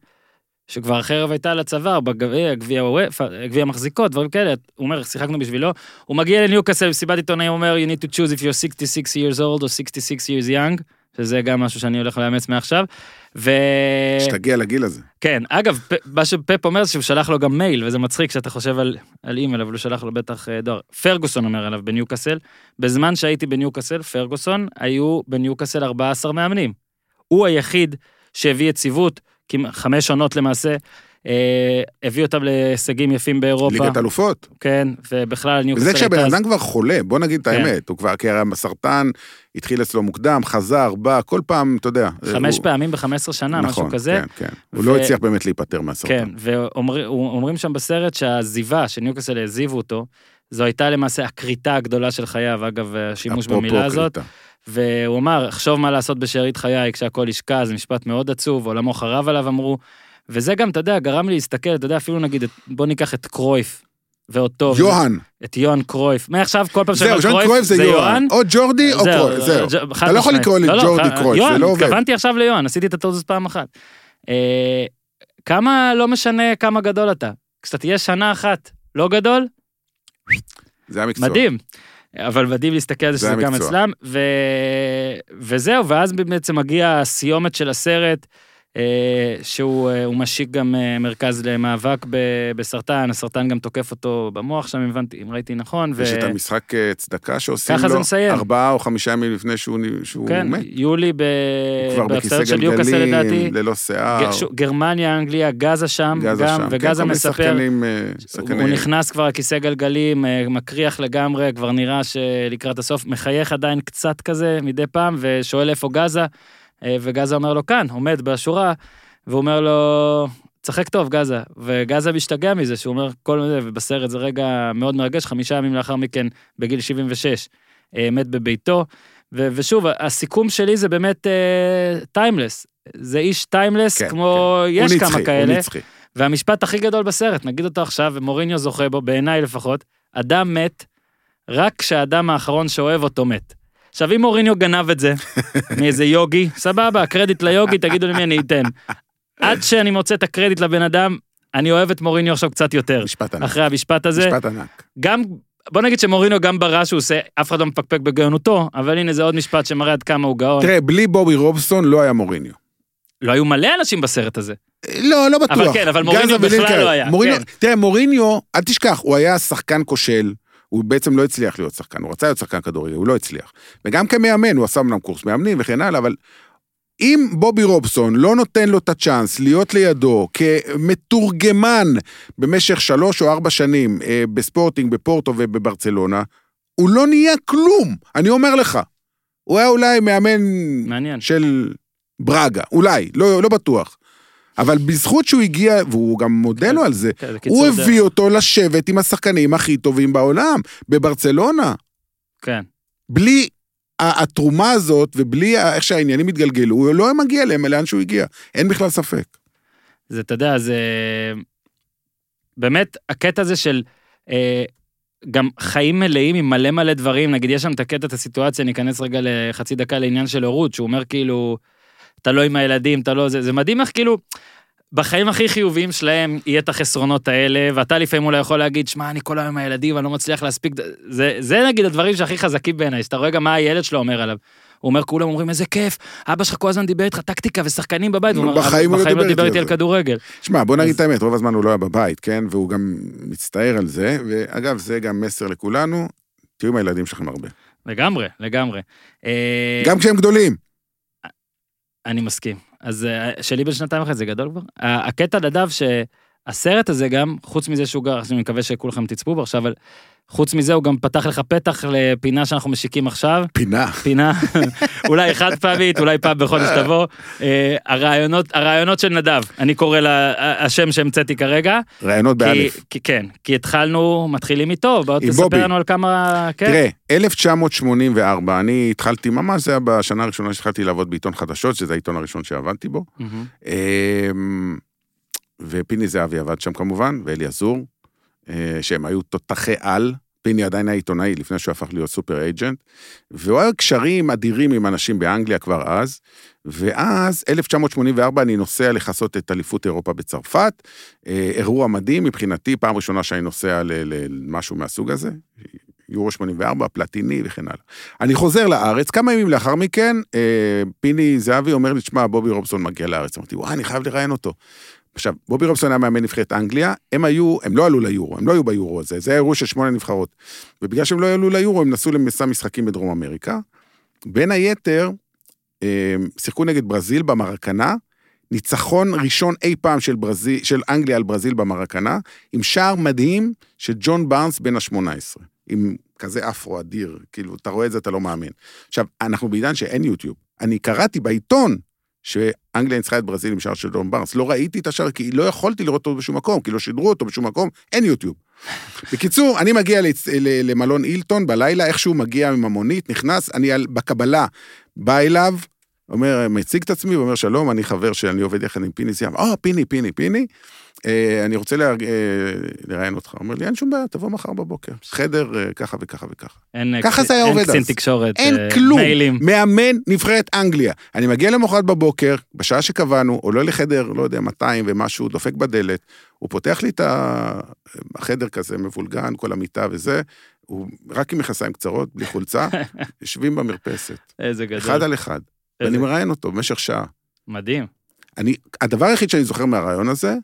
שכבר החרב הייתה על הצוואר, בגביע, גביע הוופא, גביע המחזיקות, דברים כאלה, הוא אומר, שיחקנו בשבילו. הוא מגיע לניוקאסל במסיבת עיתונאים, הוא אומר, you need to choose if you're 66 years old or 66 years young, שזה גם משהו שאני הולך לאמץ מעכשיו. ו... שתגיע לגיל הזה. כן, אגב, מה שפפ אומר זה שהוא שלח לו גם מייל, וזה מצחיק כשאתה חושב על, על אימייל, אבל הוא שלח לו בטח אה, דואר. פרגוסון אומר עליו בניוקאסל, בזמן שהייתי בניוקאסל, פרגוסון, היו בניוקאסל 14 מאמנים. הוא היחיד שהביא יציבות, חמש עונות למעשה, אה, הביא אותם להישגים יפים באירופה, ליגת אלופות. כן, ובכלל ניוקאסל וזה כשהבן. אדם כבר חולה, בוא נגיד את כן. האמת. הוא כבר, כי הרי הסרטן התחיל אצלו מוקדם, חזר, בא, כל פעם, אתה יודע. חמש הוא- פעמים ב-15 שנה, משהו נכון, כזה. כן, כן. הוא לא הצליח באמת להיפטר מהסרטן. כן, ואומרים שם בסרט שהעזיבה, שניוקאסל העזיבו אותו, זו הייתה למעשה הכריתה הגדולה של חייו, אגב, השימוש במילה הזאת. והוא אמר, אחשוב מה לעשות בשארית חיי כשהכל ישקע, זה משפט מאוד עצוב, עולמו חרב עליו, אמרו. וזה גם, אתה יודע, גרם לי להסתכל, אתה יודע, אפילו נגיד, בוא ניקח את קרויף, ואותו, יוהאן. את יוהאן קרויף. מעכשיו, כל פעם שאני אומר ז'אן קרויף זה יוהאן. או ג'ורדי או זהו, קרויף, זהו. אתה לא יכול. לקרוא לי לא, לא, ג'ורדי ח- קרויף, זה לא עובד. התכוונתי עכשיו ליוהאן, עשיתי את הזאת פעם אחת. אה, כמה, לא משנה כמה גדול אתה. כשאתה תהיה שנה אחת לא גדול, זה המקצוע. מדהים. אבל מדהים להסתכל על זה זה שזה גם המקצוע. אצלם, ו... וזהו, ואז בעצם מגיע הסיומת של הסרט, שהוא אה, משיק גם אה, מרכז למאבק בסרטן, הסרטן גם תוקף אותו במוח שם, אם הבנתי, אם ראיתי נכון, ו... יש את המשחק אה, צדקה שעושים לו. ארבעה או חמישה ימים לפני שהוא שהוא כן, מת. יולי ב... כבר בכיסא. גלגלים, ללא שיער. ג- שוב, גרמניה, אנגליה, גזה שם, גזה גם, שם. כן, וגזה מיני מספר, שחקנים, אה, הוא שחקני... הוא נכנס כבר לכיסא גלגלים, אה, מקריח לגמרי, כבר נראה שלקראת הסוף, מחייך עדיין קצת כזה מדי פעם, ושואל איפה גזה, אה, וגזה אומר לו כאן, עומד בשורה, והוא אומר לו, צחק טוב גזה, וגזה משתגע מזה, שהוא אומר כל זה, ובסרט זה רגע מאוד מרגש, חמישה ימים לאחר מכן, בגיל 76, אה, מת בביתו, ו- ושוב, הסיכום שלי זה באמת timeless. זה איש timeless, כן, כמו, כן. יש הוא כמה נצחי, כאלה. הוא נצחי. והמשפט הכי גדול בסרט, נגיד אותו עכשיו, ומוריניו זוכה בו, בעיניי לפחות, אדם מת רק כשהאדם האחרון שאוהב אותו מת. עכשיו, אם מוריניו גנב את זה (laughs) מאיזה יוגי, סבבה, קרדיט ליוגי, תגידו למי אני אתן. עד שאני מוצא את הקרדיט לבן אדם, אני אוהב את מוריניו עכשיו קצת יותר. משפט ענק. אחרי המשפט הזה, משפט ענק. גם, בוא נגיד שמוריניו גם ברע שהוא עושה, אף אחד לא מפקפק בגאונותו, אבל הנה זה עוד משפט שמראה עד כמה הוא גאון. תראה, בלי בובי רובסון לא היה מוריניו. לא היו מלא אנשים בסרט הזה. לא, לא בטוח. אבל כן, אבל מוריניו בכלל ולינקר. לא היה, מוריניו, כן. תראה, מוריניו, אל תשכח, הוא היה שחקן כושל. הוא בעצם לא הצליח להיות שחקן, הוא רצה להיות שחקן כדורגל, הוא לא הצליח. וגם כמאמן, הוא עשה אמנם קורס מאמנים וכן הלאה, אבל אם בובי רובסון לא נותן לו את הצ'אנס להיות לידו כמתורגמן במשך שלוש או ארבע שנים אה, בספורטינג, בפורטו ובברצלונה, הוא לא נהיה כלום, אני אומר לך. הוא היה אולי מאמן מעניין. של ברגה, אולי, לא, לא בטוח. אבל בזכות שהוא הגיע, והוא גם מודה לו על זה, כן, הוא הביא אותו לשבת עם השחקנים הכי טובים בעולם, בברצלונה. כן. בלי התרומה הזאת, ובלי איך שהעניינים התגלגלו, הוא לא היה מגיע להם לאן שהוא הגיע. אין בכלל ספק. זה, אתה יודע, זה... באמת, הקטע הזה של אה, גם חיים מלאים עם מלא מלא דברים, נגיד, יש שם את הקטע, את הסיטואציה, אני אכנס רגע לחצי דקה לעניין של הורות, שהוא אומר כאילו, אתה לא עם הילדים, אתה לא... זה, זה מדהים איך כאילו... בחיים הכי חיוביים שלהם יהיה את החסרונות האלה, ואתה לפעמים אולי יכול להגיד, שמע, אני כל היום עם הילדים, אני לא מצליח להספיק, זה, זה נגיד הדברים שהכי חזקים בעיניי, שאתה רואה גם מה הילד שלו אומר עליו. הוא אומר, כולם אומרים, איזה כיף, אבא שלך כל הזמן דיבר איתך טקטיקה ושחקנים בבית, הוא אומר, בחיים הוא לא לא דיבר איתי על על זה." כדורגל. שמע, בוא נגיד את האמת, רוב הזמן הוא לא היה בבית, כן? והוא גם מצטער על זה, ואגב, זה גם מסר לכולנו, תהיו עם הילדים שלכם הרבה. לגמרי, לגמרי. אה, גם כשהם גדולים. אני מסכים. אז אה, שלי בן שנתיים זה גדול כבר. הקטע נדב שהסרט הזה גם, חוץ מזה שהוא גר, אני מקווה שכולכם תצפו בו עכשיו, אבל חוץ מזה הוא גם פתח לך פתח לפינה שאנחנו משיקים עכשיו. פינה. פינה, (laughs) אולי חד פעמית, אולי פעם בחודש תבוא. אה, הרעיונות, הרעיונות של נדב, אני קורא לה, השם שהמצאתי כרגע. רעיונות כי, באלף. כי כן, כי התחלנו, מתחילים איתו, בוא עם תספר בובי. לנו על כמה... כן. תראה, 1984, אני התחלתי, ממש זה היה בשנה הראשונה שהתחלתי לעבוד בעיתון חדשות, שזה העיתון הראשון שעבדתי בו. מהמם. ופיני זהבי עבד שם כמובן, ואלי עזור, אה, שהם היו תותחי על. פיני עדיין היה עיתונאי לפני שהוא הפך להיות סופר אייג'נט, והוא היה קשרים אדירים עם אנשים באנגליה כבר אז, ואז, 1984, אני נוסע לכסות את אליפות אירופה בצרפת, אה, אירוע מדהים מבחינתי, פעם ראשונה שאני נוסע למשהו מהסוג הזה, יורו 84, פלטיני וכן הלאה. אני חוזר לארץ, כמה ימים לאחר מכן, אה, פיני זהבי אומר לי, תשמע, בובי רובסון מגיע לארץ. אמרתי, וואי, אני חייב לראיין אותו. עכשיו, בובי רובסון היה מאמן נבחרת אנגליה, הם היו, הם לא עלו ליורו, הם לא היו ביורו הזה, זה היה אירוע של שמונה נבחרות. ובגלל שהם לא עלו ליורו, הם נסעו למסע משחקים בדרום אמריקה. בין היתר, אה, שיחקו נגד ברזיל במרקנה, ניצחון ראשון אי פעם של, ברזיל, של אנגליה על ברזיל במרקנה, עם שער מדהים של ג'ון בארנס בן ה-18, עם כזה אפרו אדיר, כאילו, אתה רואה את זה, אתה לא מאמין. עכשיו, אנחנו בעידן שאין יוטיוב. אני קראתי בעיתון שאנגליה ניצחה את ברזיל עם שער של ג'ון בארנס. לא ראיתי את השער, כי לא יכולתי לראות אותו בשום מקום, כי לא שידרו אותו בשום מקום, אין יוטיוב. בקיצור, אני מגיע לצ- למלון אילטון בלילה, איכשהו מגיע עם המונית, נכנס, אני על- בקבלה בא אליו, אומר, מציג את עצמי, ואומר, שלום, אני חבר שאני עובד יחד עם פיני זיאם. אה, פיני, פיני, פיני. אה, אני רוצה אה, לראיין אותך. הוא אומר לי, אין שום בעיה, תבוא מחר בבוקר. חדר אה, ככה וככה וככה. אין, אה, ככה זה היה עובד אין קצין אז. תקשורת, אין אה, כלום. מיילים. מאמן נבחרת אנגליה. אני מגיע למחרת בבוקר, בשעה שקבענו, עולה לחדר, לא יודע, 200 ומשהו, דופק בדלת, הוא פותח לי את החדר כזה מבולגן, כל המיטה וזה, הוא רק עם מכנסיים קצרות, בלי חולצה, (laughs) יושבים במרפסת, איזה גדול. אחד על אחד, ואני מראיין אותו במשך שעה. מדהים. אני, הדבר היחיד שאני זוכר מהרעיון הזה,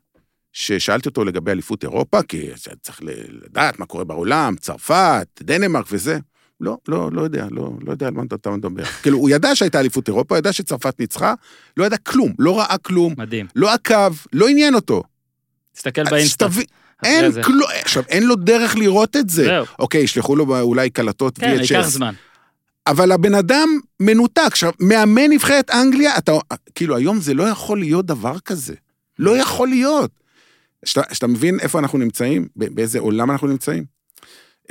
ששאלתי אותו לגבי אליפות אירופה, כי צריך לדעת מה קורה בעולם, צרפת, דנמרק וזה. לא, לא, לא יודע, לא, לא יודע על מה אתה מדבר. (laughs) כאילו, הוא ידע שהייתה אליפות אירופה, ידע שצרפת ניצחה, לא ידע כלום, לא ראה כלום, מדהים. לא עקב, לא עניין אותו. תסתכל. שתבין, אחרי אין. כלום, עכשיו, אין לו דרך לראות את זה. זהו. אוקיי, ישלחו לו אולי קלטות כן, VHS. ייקח זמן. אבל הבן אדם מנותק. עכשיו, מאמן נבחרת אנגליה, אתה, כאילו, היום זה לא יכול להיות דבר כזה. לא יכול להיות. שאתה, מבין איפה אנחנו נמצאים, באיזה עולם אנחנו נמצאים.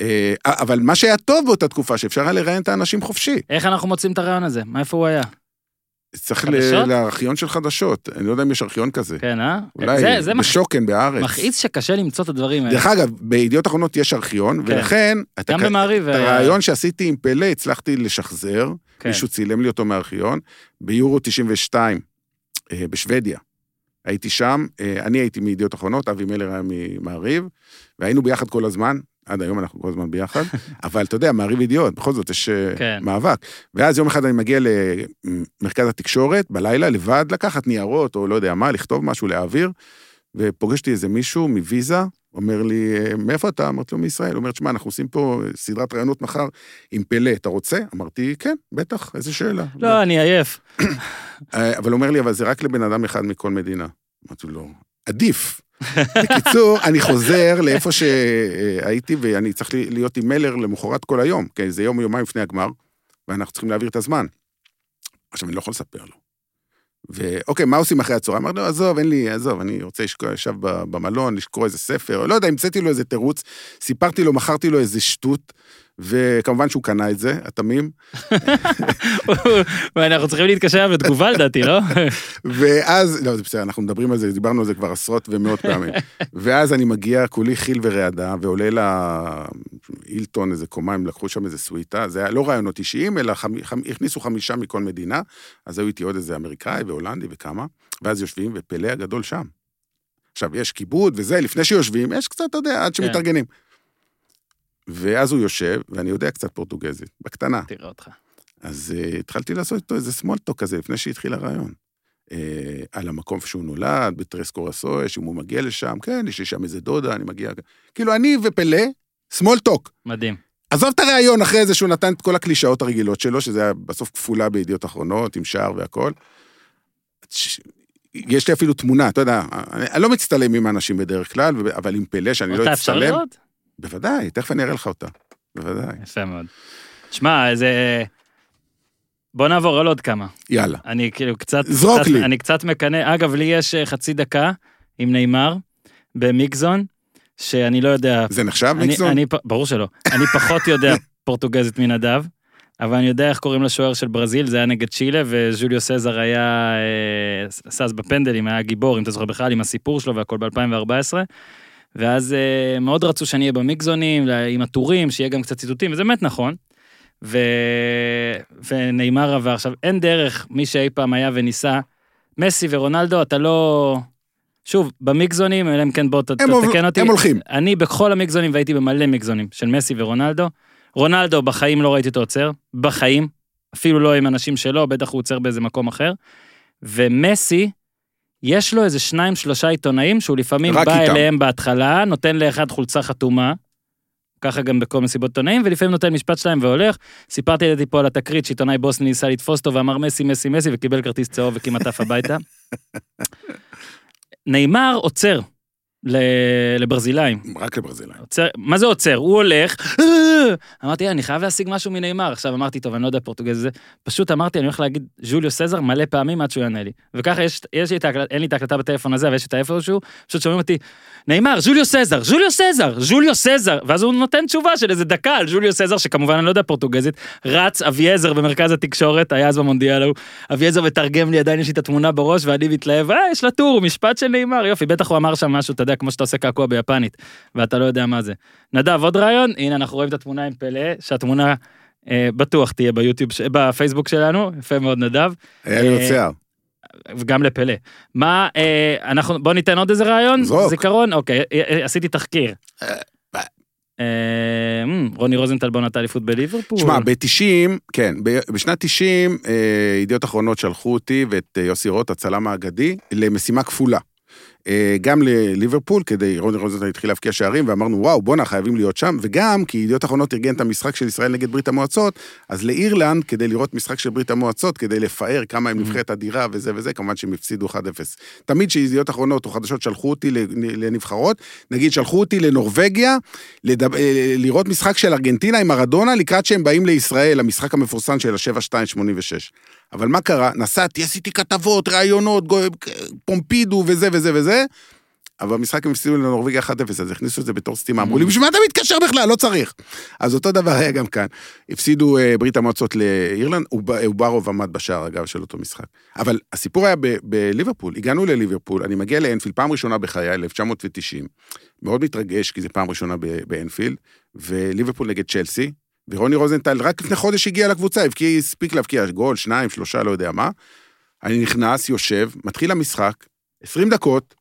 אה, אבל מה שהיה טוב באותה תקופה, שאפשר היה לראיין את האנשים חופשי. איך אנחנו מוצאים את הרעיון הזה? מאיפה הוא היה? צריך חדשות? לארכיון של חדשות. אני לא יודע אם יש ארכיון כזה. כן, אה? אולי זה- זה מח- בשוקן בארץ. מכעיס שקשה למצוא את הדברים האלה. דרך אגב, בידיעות אחרונות יש ארכיון, כן. ולכן... גם במעריב. את אה, הרעיון שעשיתי עם פלא הצלחתי לשחזר, כן. מישהו צילם לי אותו מהארכיון, ביורו 92, אה, בשוודיה. הייתי שם, אה, אני הייתי מידיעות אחרונות, אבי מלר היה ממעריב, והיינו ביחד כל הזמן, עד היום אנחנו כל הזמן ביחד, (laughs) אבל אתה יודע, מעריב ידיעות, בכל זאת יש אה, כן. מאבק. ואז יום אחד אני מגיע למרכז התקשורת, בלילה, לבד, לקחת ניירות, או לא יודע מה, לכתוב משהו, להעביר, ופוגשתי איזה מישהו מוויזה, אומר לי, "אה, מאיפה אתה? אמרתי לו, מישראל. הוא אומר, תשמע, אנחנו עושים פה סדרת ראיונות מחר עם פלא, אתה רוצה? אמרתי, כן, בטח, איזה שאלה. לא, אני עייף. אה, אבל הוא אומר לי, אבל זה רק לבן אדם אחד מכל מדינה. אמרתי לו, עדיף. בקיצור, אני חוזר לאיפה שהייתי, ואני צריך להיות עם מלר למחרת כל היום, כי זה יום או יומיים לפני הגמר, ואנחנו צריכים להעביר את הזמן. עכשיו, אני לא יכול לספר לו. ואוקיי, מה עושים אחרי הצהריים? אמרתי לו, עזוב, אין לי, עזוב, אני רוצה לשקוע, ישב ב- במלון, לקרוא איזה ספר, לא יודע, המצאתי לו איזה תירוץ, סיפרתי לו, מכרתי לו איזה שטות, וכמובן שהוא קנה את זה, התמים. (laughs) ואנחנו צריכים להתקשר בתגובה לדעתי, לא? ואז, לא, זה בסדר, אנחנו מדברים על זה, דיברנו על זה כבר עשרות ומאות פעמים. (laughs) ואז אני מגיע, כולי חיל ורעדה, ועולה להילטון איזה קומה, הם לקחו שם איזה סוויטה, זה היה לא רעיונות אישיים, אלא חמ... חמ... הכניסו חמישה מכל מדינה, אז היו איתי עוד איזה אמריקאי והולנדי וכמה, ואז יושבים, ופלא הגדול שם. עכשיו, יש כיבוד וזה, לפני שיושבים, יש קצת, אתה יודע, עד כן. ואז הוא יושב, ואני יודע קצת פורטוגזית, בקטנה. תראה אותך. אז uh, התחלתי לעשות איתו איזה talk כזה, לפני שהתחיל הרעיון. Uh, על המקום שהוא נולד, בטרס קורסוי, שאם הוא מגיע לשם, כן, יש לי שם איזה דודה, אני מגיע... כאילו, אני ופלא, talk. מדהים. עזוב את הרעיון אחרי זה שהוא נתן את כל הקלישאות הרגילות שלו, שזה היה בסוף כפולה בידיעות אחרונות, עם שער והכל. ש- יש לי אפילו תמונה, אתה יודע, אני, אני לא מצטלם עם האנשים בדרך כלל, אבל עם פלא שאני לא אותה אפשר אצטלם, לראות? בוודאי, תכף אני אראה לך אותה. בוודאי. יפה מאוד. שמע, איזה... בוא נעבור על עוד כמה. יאללה. אני כאילו קצת... זרוק קצת, לי. אני קצת מקנא, אגב, לי יש אה, חצי דקה עם נאמר במיקזון, שאני לא יודע... זה נחשב אני, מיקסון? אני, ברור שלא. אני פחות יודע (laughs) פורטוגזית מנדב, אבל אני יודע איך קוראים לשוער של ברזיל, זה היה נגד צ'ילה, וז'וליו סזר היה אה, סס בפנדלים, היה גיבור, אם אתה זוכר בכלל, עם הסיפור שלו והכל ב-2014. ואז אה, מאוד רצו שאני אהיה במיקזונים, עם הטורים, שיהיה גם קצת ציטוטים, וזה באמת נכון. ו... ונאמר עבר. עכשיו, אין דרך, מי שאי פעם היה וניסה, מסי ורונלדו, אתה לא... שוב, במיקזונים, אלא אם כן בוא תתקן אותי. הם הולכים. אני בכל המיקזונים, והייתי במלא מיקזונים, של מסי ורונלדו. רונלדו, בחיים לא ראיתי אותו עוצר, בחיים, אפילו לא עם אנשים שלו, בטח הוא עוצר באיזה מקום אחר. ומסי, יש לו איזה שניים, שלושה עיתונאים, שהוא לפעמים בא איתם. אליהם בהתחלה, נותן לאחד חולצה חתומה, ככה גם בכל מסיבות עיתונאים, ולפעמים נותן משפט שלהם והולך. סיפרתי לדעתי פה על התקרית שעיתונאי בוסני ניסה לתפוס אותו ואמר מסי, מסי, מסי, וקיבל כרטיס צהוב וכמעט עף הביתה. (laughs) נאמר עוצר לברזילאים. רק לברזילאים. עוצר, מה זה עוצר? הוא הולך, "אה!" אמרתי, אני חייב להשיג משהו מנאמר. עכשיו אמרתי, טוב, אני לא יודע פורטוגזית זה. פשוט אמרתי, אני הולך להגיד ז'וליו סזר מלא פעמים עד שהוא יענה לי. וככה יש, יש לי את ההקלטה, אין לי את ההקלטה בטלפון הזה, אבל יש את האיפשהו, פשוט שומעים אותי, נאמר, ז'וליו סזר, ז'וליו סזר, ז'וליו סזר. ואז הוא נותן תשובה של איזה דקה על ז'וליו סזר, שכמובן אני לא יודע פורטוגזית. רץ אביעזר במרכז התקשורת, היה אז במונדיאל ההוא. אביעזר מתרגם לי, עדיין יש לי את התמונה בראש, ואני מתלהב, אה, יש לה טור, משפט של נאמר, יופי, בטח הוא אמר שם משהו, אתה יודע, כמו שאתה עושה קעקוע ביפנית, ואתה לא יודע מה זה. נדב, עוד רעיון? הנה, אנחנו רואים את התמונה עם פלא, שהתמונה אה, בטוח תהיה ביוטיוב, ש- בפייסבוק שלנו, יפה מאוד נדב, היה לי עוד אה. וגם לפלא. מה, אה, אנחנו, בוא ניתן עוד איזה רעיון? זרוק. זיכרון? אוקיי, אה, אה, עשיתי תחקיר. אמ, רוני רוזנטל בעונת האליפות בליברפול. שמע, ב-90, כן, בשנת 90, אה, ידיעות אחרונות שלחו אותי ואת יוסי רוט, הצלם האגדי, למשימה כפולה. אה, גם לליברפול, כדי, רוני רוזנטל התחיל להבקיע שערים, ואמרנו, וואו, בואנה, חייבים להיות שם, וגם כי ידיעות אחרונות ארגן את המשחק של ישראל נגד ברית המועצות, אז לאירלנד, כדי לראות משחק של ברית המועצות, כדי לפאר כמה הם נבחרת אדירה וזה וזה, כמובן שהם הפסידו 1-0. תמיד כשידיעות אחרונות או חדשות שלחו אותי לנבחרות, נגיד שלחו אותי לנורבגיה, לדב... אה, לראות משחק של ארגנטינה עם מרדונה לקראת שהם באים לישראל, המשחק המפורסם של ה-7-2-86. אבל מה קרה? נסעתי, עשיתי כתבות, ראיונות, פומפידו וזה וזה וזה, אבל במשחק הם הפסידו לנורבגיה 1-0, אז הכניסו את זה בתור סתימה. אמרו לי, בשביל מה אתה מתקשר בכלל? לא צריך. אז אותו דבר היה גם כאן. הפסידו אה, ברית המועצות לאירלנד, אוב- אוברוב עמד בשער, אגב, של אותו משחק. אבל הסיפור היה ב- בליברפול, הגענו לליברפול, אני מגיע לאנפילד, פעם ראשונה בחיי, 1990. מאוד מתרגש, כי זו פעם ראשונה באנפילד, וליברפול נגד צ'לסי, ורוני רוזנטל רק לפני חודש הגיע לקבוצה, הבקיע, הספיק להבקיע גול, שניים, שלושה, לא יודע מה. אני נכנס, יושב, מתחיל המשחק, 20 דקות,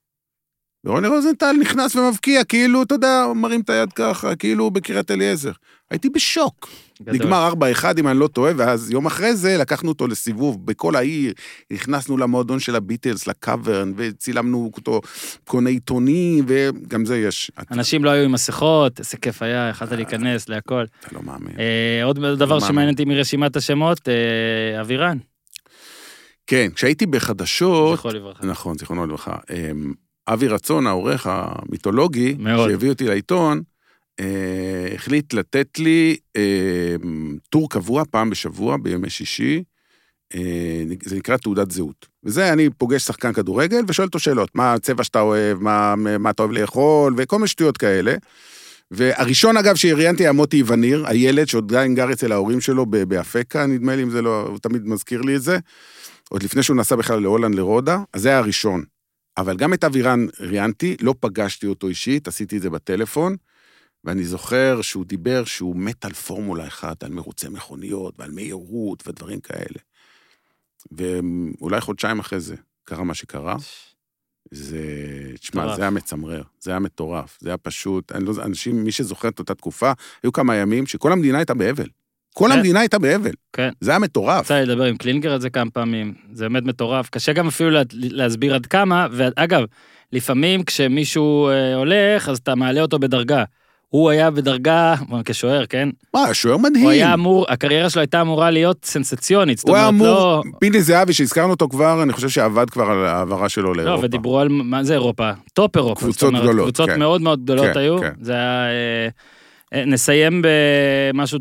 ורוני רוזנטל נכנס ומבקיע, כאילו, אתה יודע, מרים את היד ככה, כאילו בקריית אליעזר. הייתי בשוק. גדול. נגמר 4-1, אם אני לא טועה, ואז יום אחרי זה לקחנו אותו לסיבוב בכל העיר, נכנסנו למועדון של הביטלס, לקאברן, וצילמנו אותו קונה עיתונים, וגם זה יש. אתה אנשים לא היו עם מסכות, איזה כיף היה, יכלת להיכנס להכל. לא מאמין. אה, עוד דבר מאמין. שמעניין אותי מרשימת השמות, אה, אבירן, כן, כשהייתי בחדשות, זכרו לברכה. נכון, זיכרונו לברכה, אמ, אבי רצון, העורך המיתולוגי, מאוד. שהביא אותי לעיתון, אה, החליט לתת לי אה, טור קבוע פעם בשבוע, בימי שישי, אה, זה נקרא תעודת זהות. וזה, אני פוגש שחקן כדורגל ושואל אותו שאלות, מה הצבע שאתה אוהב, מה, מה אתה אוהב לאכול, וכל מיני שטויות כאלה. והראשון, אגב, שראיינתי היה מוטי וניר, הילד שעוד עדיין גר אצל ההורים שלו באפקה, נדמה לי, אם זה לא, הוא תמיד מזכיר לי את זה. עוד לפני שהוא נסע בכלל להולנד, לרודה, אז זה היה הראשון. אבל גם את אבירן ראיינתי, לא פגשתי אותו אישית, עשיתי את זה בטלפון, ואני זוכר שהוא דיבר שהוא מת על פורמולה אחת, על מרוצי מכוניות ועל מהירות ודברים כאלה. ואולי חודשיים אחרי זה קרה מה שקרה. זה, תשמע. זה היה מצמרר, זה היה מטורף, זה היה פשוט, אני לא, אנשים, מי שזוכר את אותה תקופה, היו כמה ימים שכל המדינה הייתה באבל. כל כן. המדינה הייתה באבל. כן. זה היה מטורף. יצא לי לדבר עם קלינגר על זה כמה פעמים, זה באמת מטורף. קשה גם אפילו לה, להסביר עד כמה, ואגב, לפעמים כשמישהו אה, הולך, אז אתה מעלה אותו בדרגה. הוא היה בדרגה, כשוער, כן? מה, שוער מדהים. הוא היה אמור, הקריירה שלו הייתה אמורה להיות סנסציונית, זאת הוא היה אומרת, אמור, לא... פיני זהבי, שהזכרנו אותו כבר, אני חושב שעבד כבר על העברה שלו לא, לאירופה. ודיברו על, מה זה אירופה? טופ אירופה. קבוצות אומרת, גדולות, קבוצות כן. מאוד מאוד גדולות כן, היו. כן. זה היה... אה, אה, נסיים במשהו...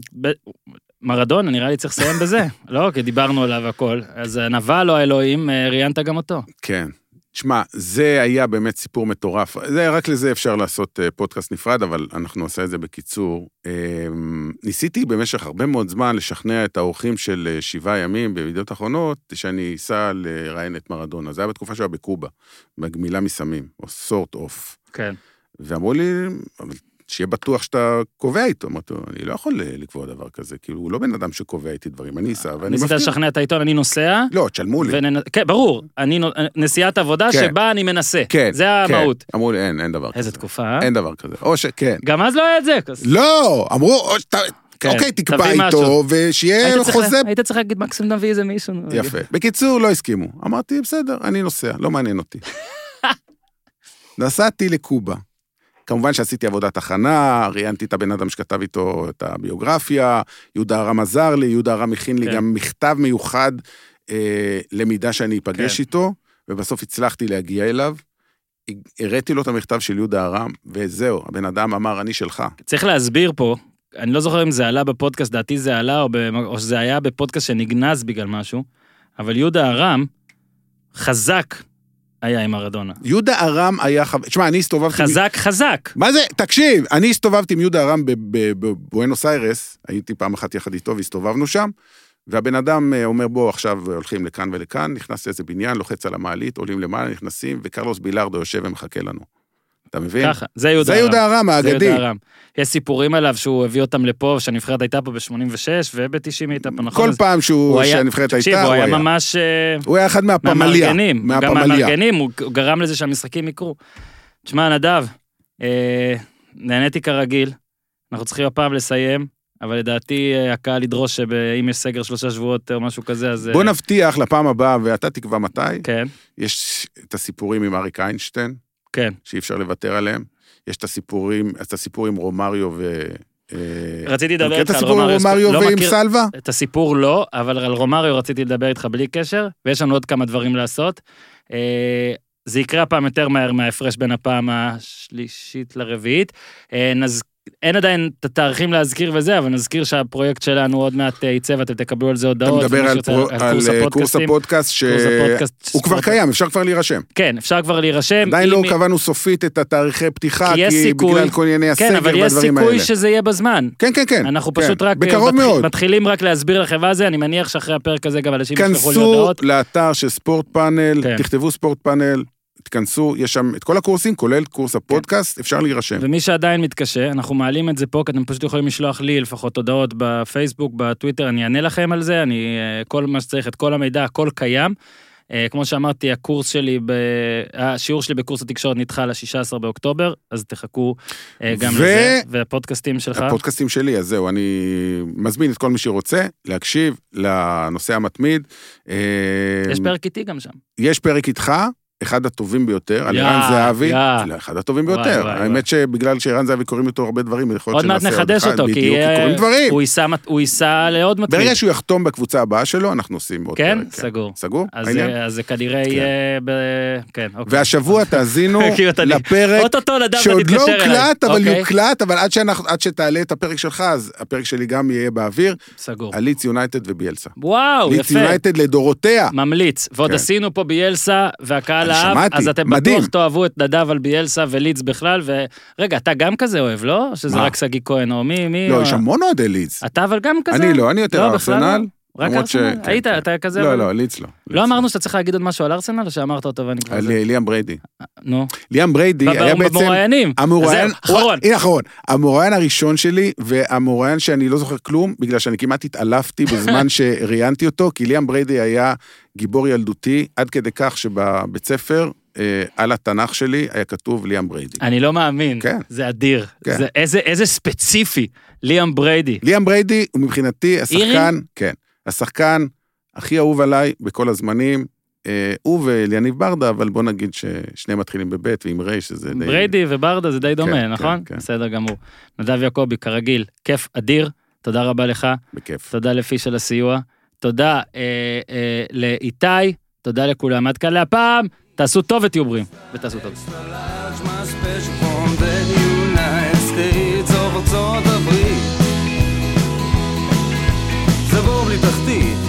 מרדונה, נראה לי צריך לסיים בזה. (laughs) לא, כי דיברנו עליו הכל. אז הנבל או האלוהים, אה, ראיינת גם אותו. כן. תשמע, זה היה באמת סיפור מטורף. זה, רק לזה אפשר לעשות אה, פודקאסט נפרד, אבל אנחנו נעשה את זה בקיצור. אה, ניסיתי במשך הרבה מאוד זמן לשכנע את האורחים של אה, שבעה ימים בידיעות אחרונות, שאני אסע לראיין את מרדונה. זה היה בתקופה שהוא היה בקובה, בגמילה מסמים, או סורט אוף. כן. ואמרו לי, שיהיה בטוח שאתה קובע איתו. אמרתי לו, אני לא יכול אה, לקבוע דבר כזה, כאילו, הוא לא בן אדם שקובע איתי דברים, אני אסע ואני ניסית מפתיע. לשכנע את העיתון, אני נוסע. לא, תשלמו לי. וננ... כן, ברור, אני נו- נסיעת עבודה כן. שבה אני מנסה. כן, זה כן. המהות. אמרו לי, אין, אין דבר כזה. איזה תקופה, אה? אין דבר כזה. או ש... כן. גם אז לא היה את זה. לא, אמרו. כן, אוקיי, תקבע. איתו, ושיהיה היית צריך חוזה... היית צריך להגיד מקסימום נביא איזה מישהו. יפה. בקיצור, לא הסכימו. אמרתי, בסדר, אני נוסע, לא מעניין אותי. (laughs) נסעתי לקובה. כמובן שעשיתי עבודת הכנה, ראיינתי את הבן אדם שכתב איתו את הביוגרפיה, יהודה ארם עזר לי, יהודה ארם הכין לי כן. גם מכתב מיוחד אה, למידה שאני אפגש כן. איתו, ובסוף הצלחתי להגיע אליו. הראיתי לו את המכתב של יהודה ארם, וזהו, הבן אדם אמר, אני שלך. צריך להסביר פה, אני לא זוכר אם זה עלה בפודקאסט, דעתי זה עלה, או, במ- או שזה היה בפודקאסט שנגנז בגלל משהו, אבל יהודה ארם חזק היה עם מרדונה. יהודה ארם היה חבר... תשמע, אני הסתובבתי... חזק חזק. מה זה? תקשיב, אני הסתובבתי עם יהודה ארם ב- ב- בבואנוס איירס, הייתי פעם אחת יחד איתו והסתובבנו שם, והבן אדם אה, אומר, בוא, עכשיו הולכים לכאן ולכאן, נכנס לאיזה בניין, לוחץ על המעלית, עולים למעלה, נכנסים, וקרלוס בילארדו יושב ומחכה לנו. אתה מבין? ככה, זה יהודה זה ארם. יהודה ארם, זה האגדי. יהודה ארם. יש סיפורים עליו שהוא הביא אותם לפה, שהנבחרת הייתה פה ב-86 וב-90 הייתה פה, נכון? כל פעם שהנבחרת תקשיב, הייתה, הוא הוא היה. ממש... אה, הוא היה אחד מהפמליה. מהמארגנים, גם. מהמארגנים, הוא גרם לזה שהמשחקים יקרו. תשמע, נדב, אה, נהניתי כרגיל, אנחנו צריכים הפעם לסיים, אבל לדעתי אה, הקהל ידרוש שאם יש סגר שלושה שבועות או משהו כזה, אז... בוא נבטיח לפעם הבאה, ואתה תקבע מתי, כן, יש את הסיפורים עם אריק איינשטיין, כן. שאי אפשר לוותר עליהם, יש את הסיפורים, את הסיפור עם רומריו ו... אה, רציתי לדבר מכיר את איתך על הסיפור עם רומריו, רומריו לא ועם מכיר- סלווה? את הסיפור לא, אבל על רומריו רציתי לדבר איתך בלי קשר, ויש לנו עוד כמה דברים לעשות. אה, זה יקרה הפעם יותר מהר מההפרש בין הפעם השלישית לרביעית. אה, נז... אין עדיין את התאריכים להזכיר וזה, אבל נזכיר שהפרויקט שלנו עוד מעט אה, יצא ואתם תקבלו על זה אתה הודעות. מדבר ומי על פרו- על קורס אה, קורס הפודקאסטים. הפודקאסט, קורס הפודקאסט. שהוא כבר קיים, אפשר כבר להירשם. כן, אפשר כבר להירשם. עדיין לא קבענו סופית את התאריכי פתיחה, כי כי סיכוי- בגלל כל ענייני כן, הסגר אבל יש והדברים סיכוי האלה. שזה יהיה בזמן. כן, כן, כן. אנחנו כן. פשוט רק אה, בקרוב מאוד. מתחילים רק להסביר לכם מה זה, אני מניח שאחרי הפרק הזה גם אנשים ישלחו לי כנסו הודעות. לאתר של ספורט פאנל, כן. תכתבו ספורט פאנל, תכנסו, יש שם את כל הקורסים, כולל קורס הפודקאסט, אפשר להירשם. ומי שעדיין מתקשה, אנחנו מעלים את זה פה, כי אתם פשוט יכולים לשלוח לי לפחות הודעות בפייסבוק, בטוויטר, אני אענה לכם על זה, אני, אה, כל מה שצריך, את כל המידע, הכל קיים. אה, כמו שאמרתי, הקורס שלי, ב... השיעור שלי בקורס התקשורת נדחה ל-16 באוקטובר, אז תחכו אה, גם ו- לזה, והפודקאסטים שלך. הפודקאסטים שלי, אז זהו, אני מזמין את כל מי שרוצה להקשיב לנושא המתמיד. יש פרק איתי גם שם. יש פרק איתך, אחד הטובים ביותר, על ערן זהבי. לא, אחד הטובים ביותר. האמת שבגלל שערן זהבי קוראים אותו הרבה דברים, יכול להיות עוד מעט שנעשה נחדש אחד, אותו, כי בדיוק, אה, קוראים דברים. הוא ייסע לעוד מתמיד. ברגע שהוא יחתום בקבוצה הבאה שלו, אנחנו עושים עוד כן? פרק. סגור. סגור? אז העניין? זה- כנראה יהיה ב... כן, אוקיי. והשבוע (laughs) תאזינו (laughs) כאילו, לפרק שעוד לא. הוקלט, אבל אוקיי, יוקלט, אבל עד שתעלה את הפרק שלך, אז הפרק שלי גם יהיה באוויר, סגור. על ליץ יונייטד וביאלסה. וואו, ליץ יפה. יונייטד לדורותיה. ממליץ. ועוד כן. עשינו פה ביאלסה, והקהל שמעתי, אז אתם מדהים. בטוח תאהבו את נדב על ביאלסה ולידס בכלל, ורגע, אתה גם כזה אוהב, לא? שזה מה? רק שגיא כהן, או מי, מי? לא, או- יש המון אוהדי ליץ. אתה אבל גם כזה? אני לא, אני יותר לא, בכלל ארסנל. לא? רק למרות ש- ארסנל? כן, היית, כן. אתה כזה? לא, אבל- לא, לידס לא. לא לידס אמרנו שאתה צריך להגיד עוד משהו על ארסנל, או שאמרת אותו ואני כבר... על זה- ליאם בריידי. נו. ליאם בריידי היה בעצם... במרואיינים. המרואיין, אחרון. הנה אחרון, המרואיין הראשון שלי, והמרואיין שאני לא זוכר כלום, בגלל שאני כמעט התעלפתי בזמן (laughs) שראיינתי אותו, כי ליאם בריידי היה גיבור ילדותי, עד כדי כך שבבית ספר, אה, על התנ"ך שלי, היה כתוב ליאם בריידי. אני לא מאמין. כן. זה אדיר. כן. זה איזה- איזה ספציפי. ליאם בריידי. ליאם בריידי הוא מבחינתי השחקן, כן, השחקן הכי אהוב עליי בכל הזמנים. אה, הוא ואליניב ברדה, אבל בוא נגיד ששניהם מתחילים בבית ועם ריי, שזה די... בריידי וברדה זה די דומה, כן, נכון? כן, כן. בסדר גמור. נדב יעקבי, כרגיל, כיף אדיר. תודה רבה לך. בכיף. תודה לפיש על הסיוע. תודה אה, אה, לאיתי. תודה לכולם. עד כאן להפעם. תעשו טוב ותהיו בריאים. ותעשו טוב. States of ארצות הברית. משפחתי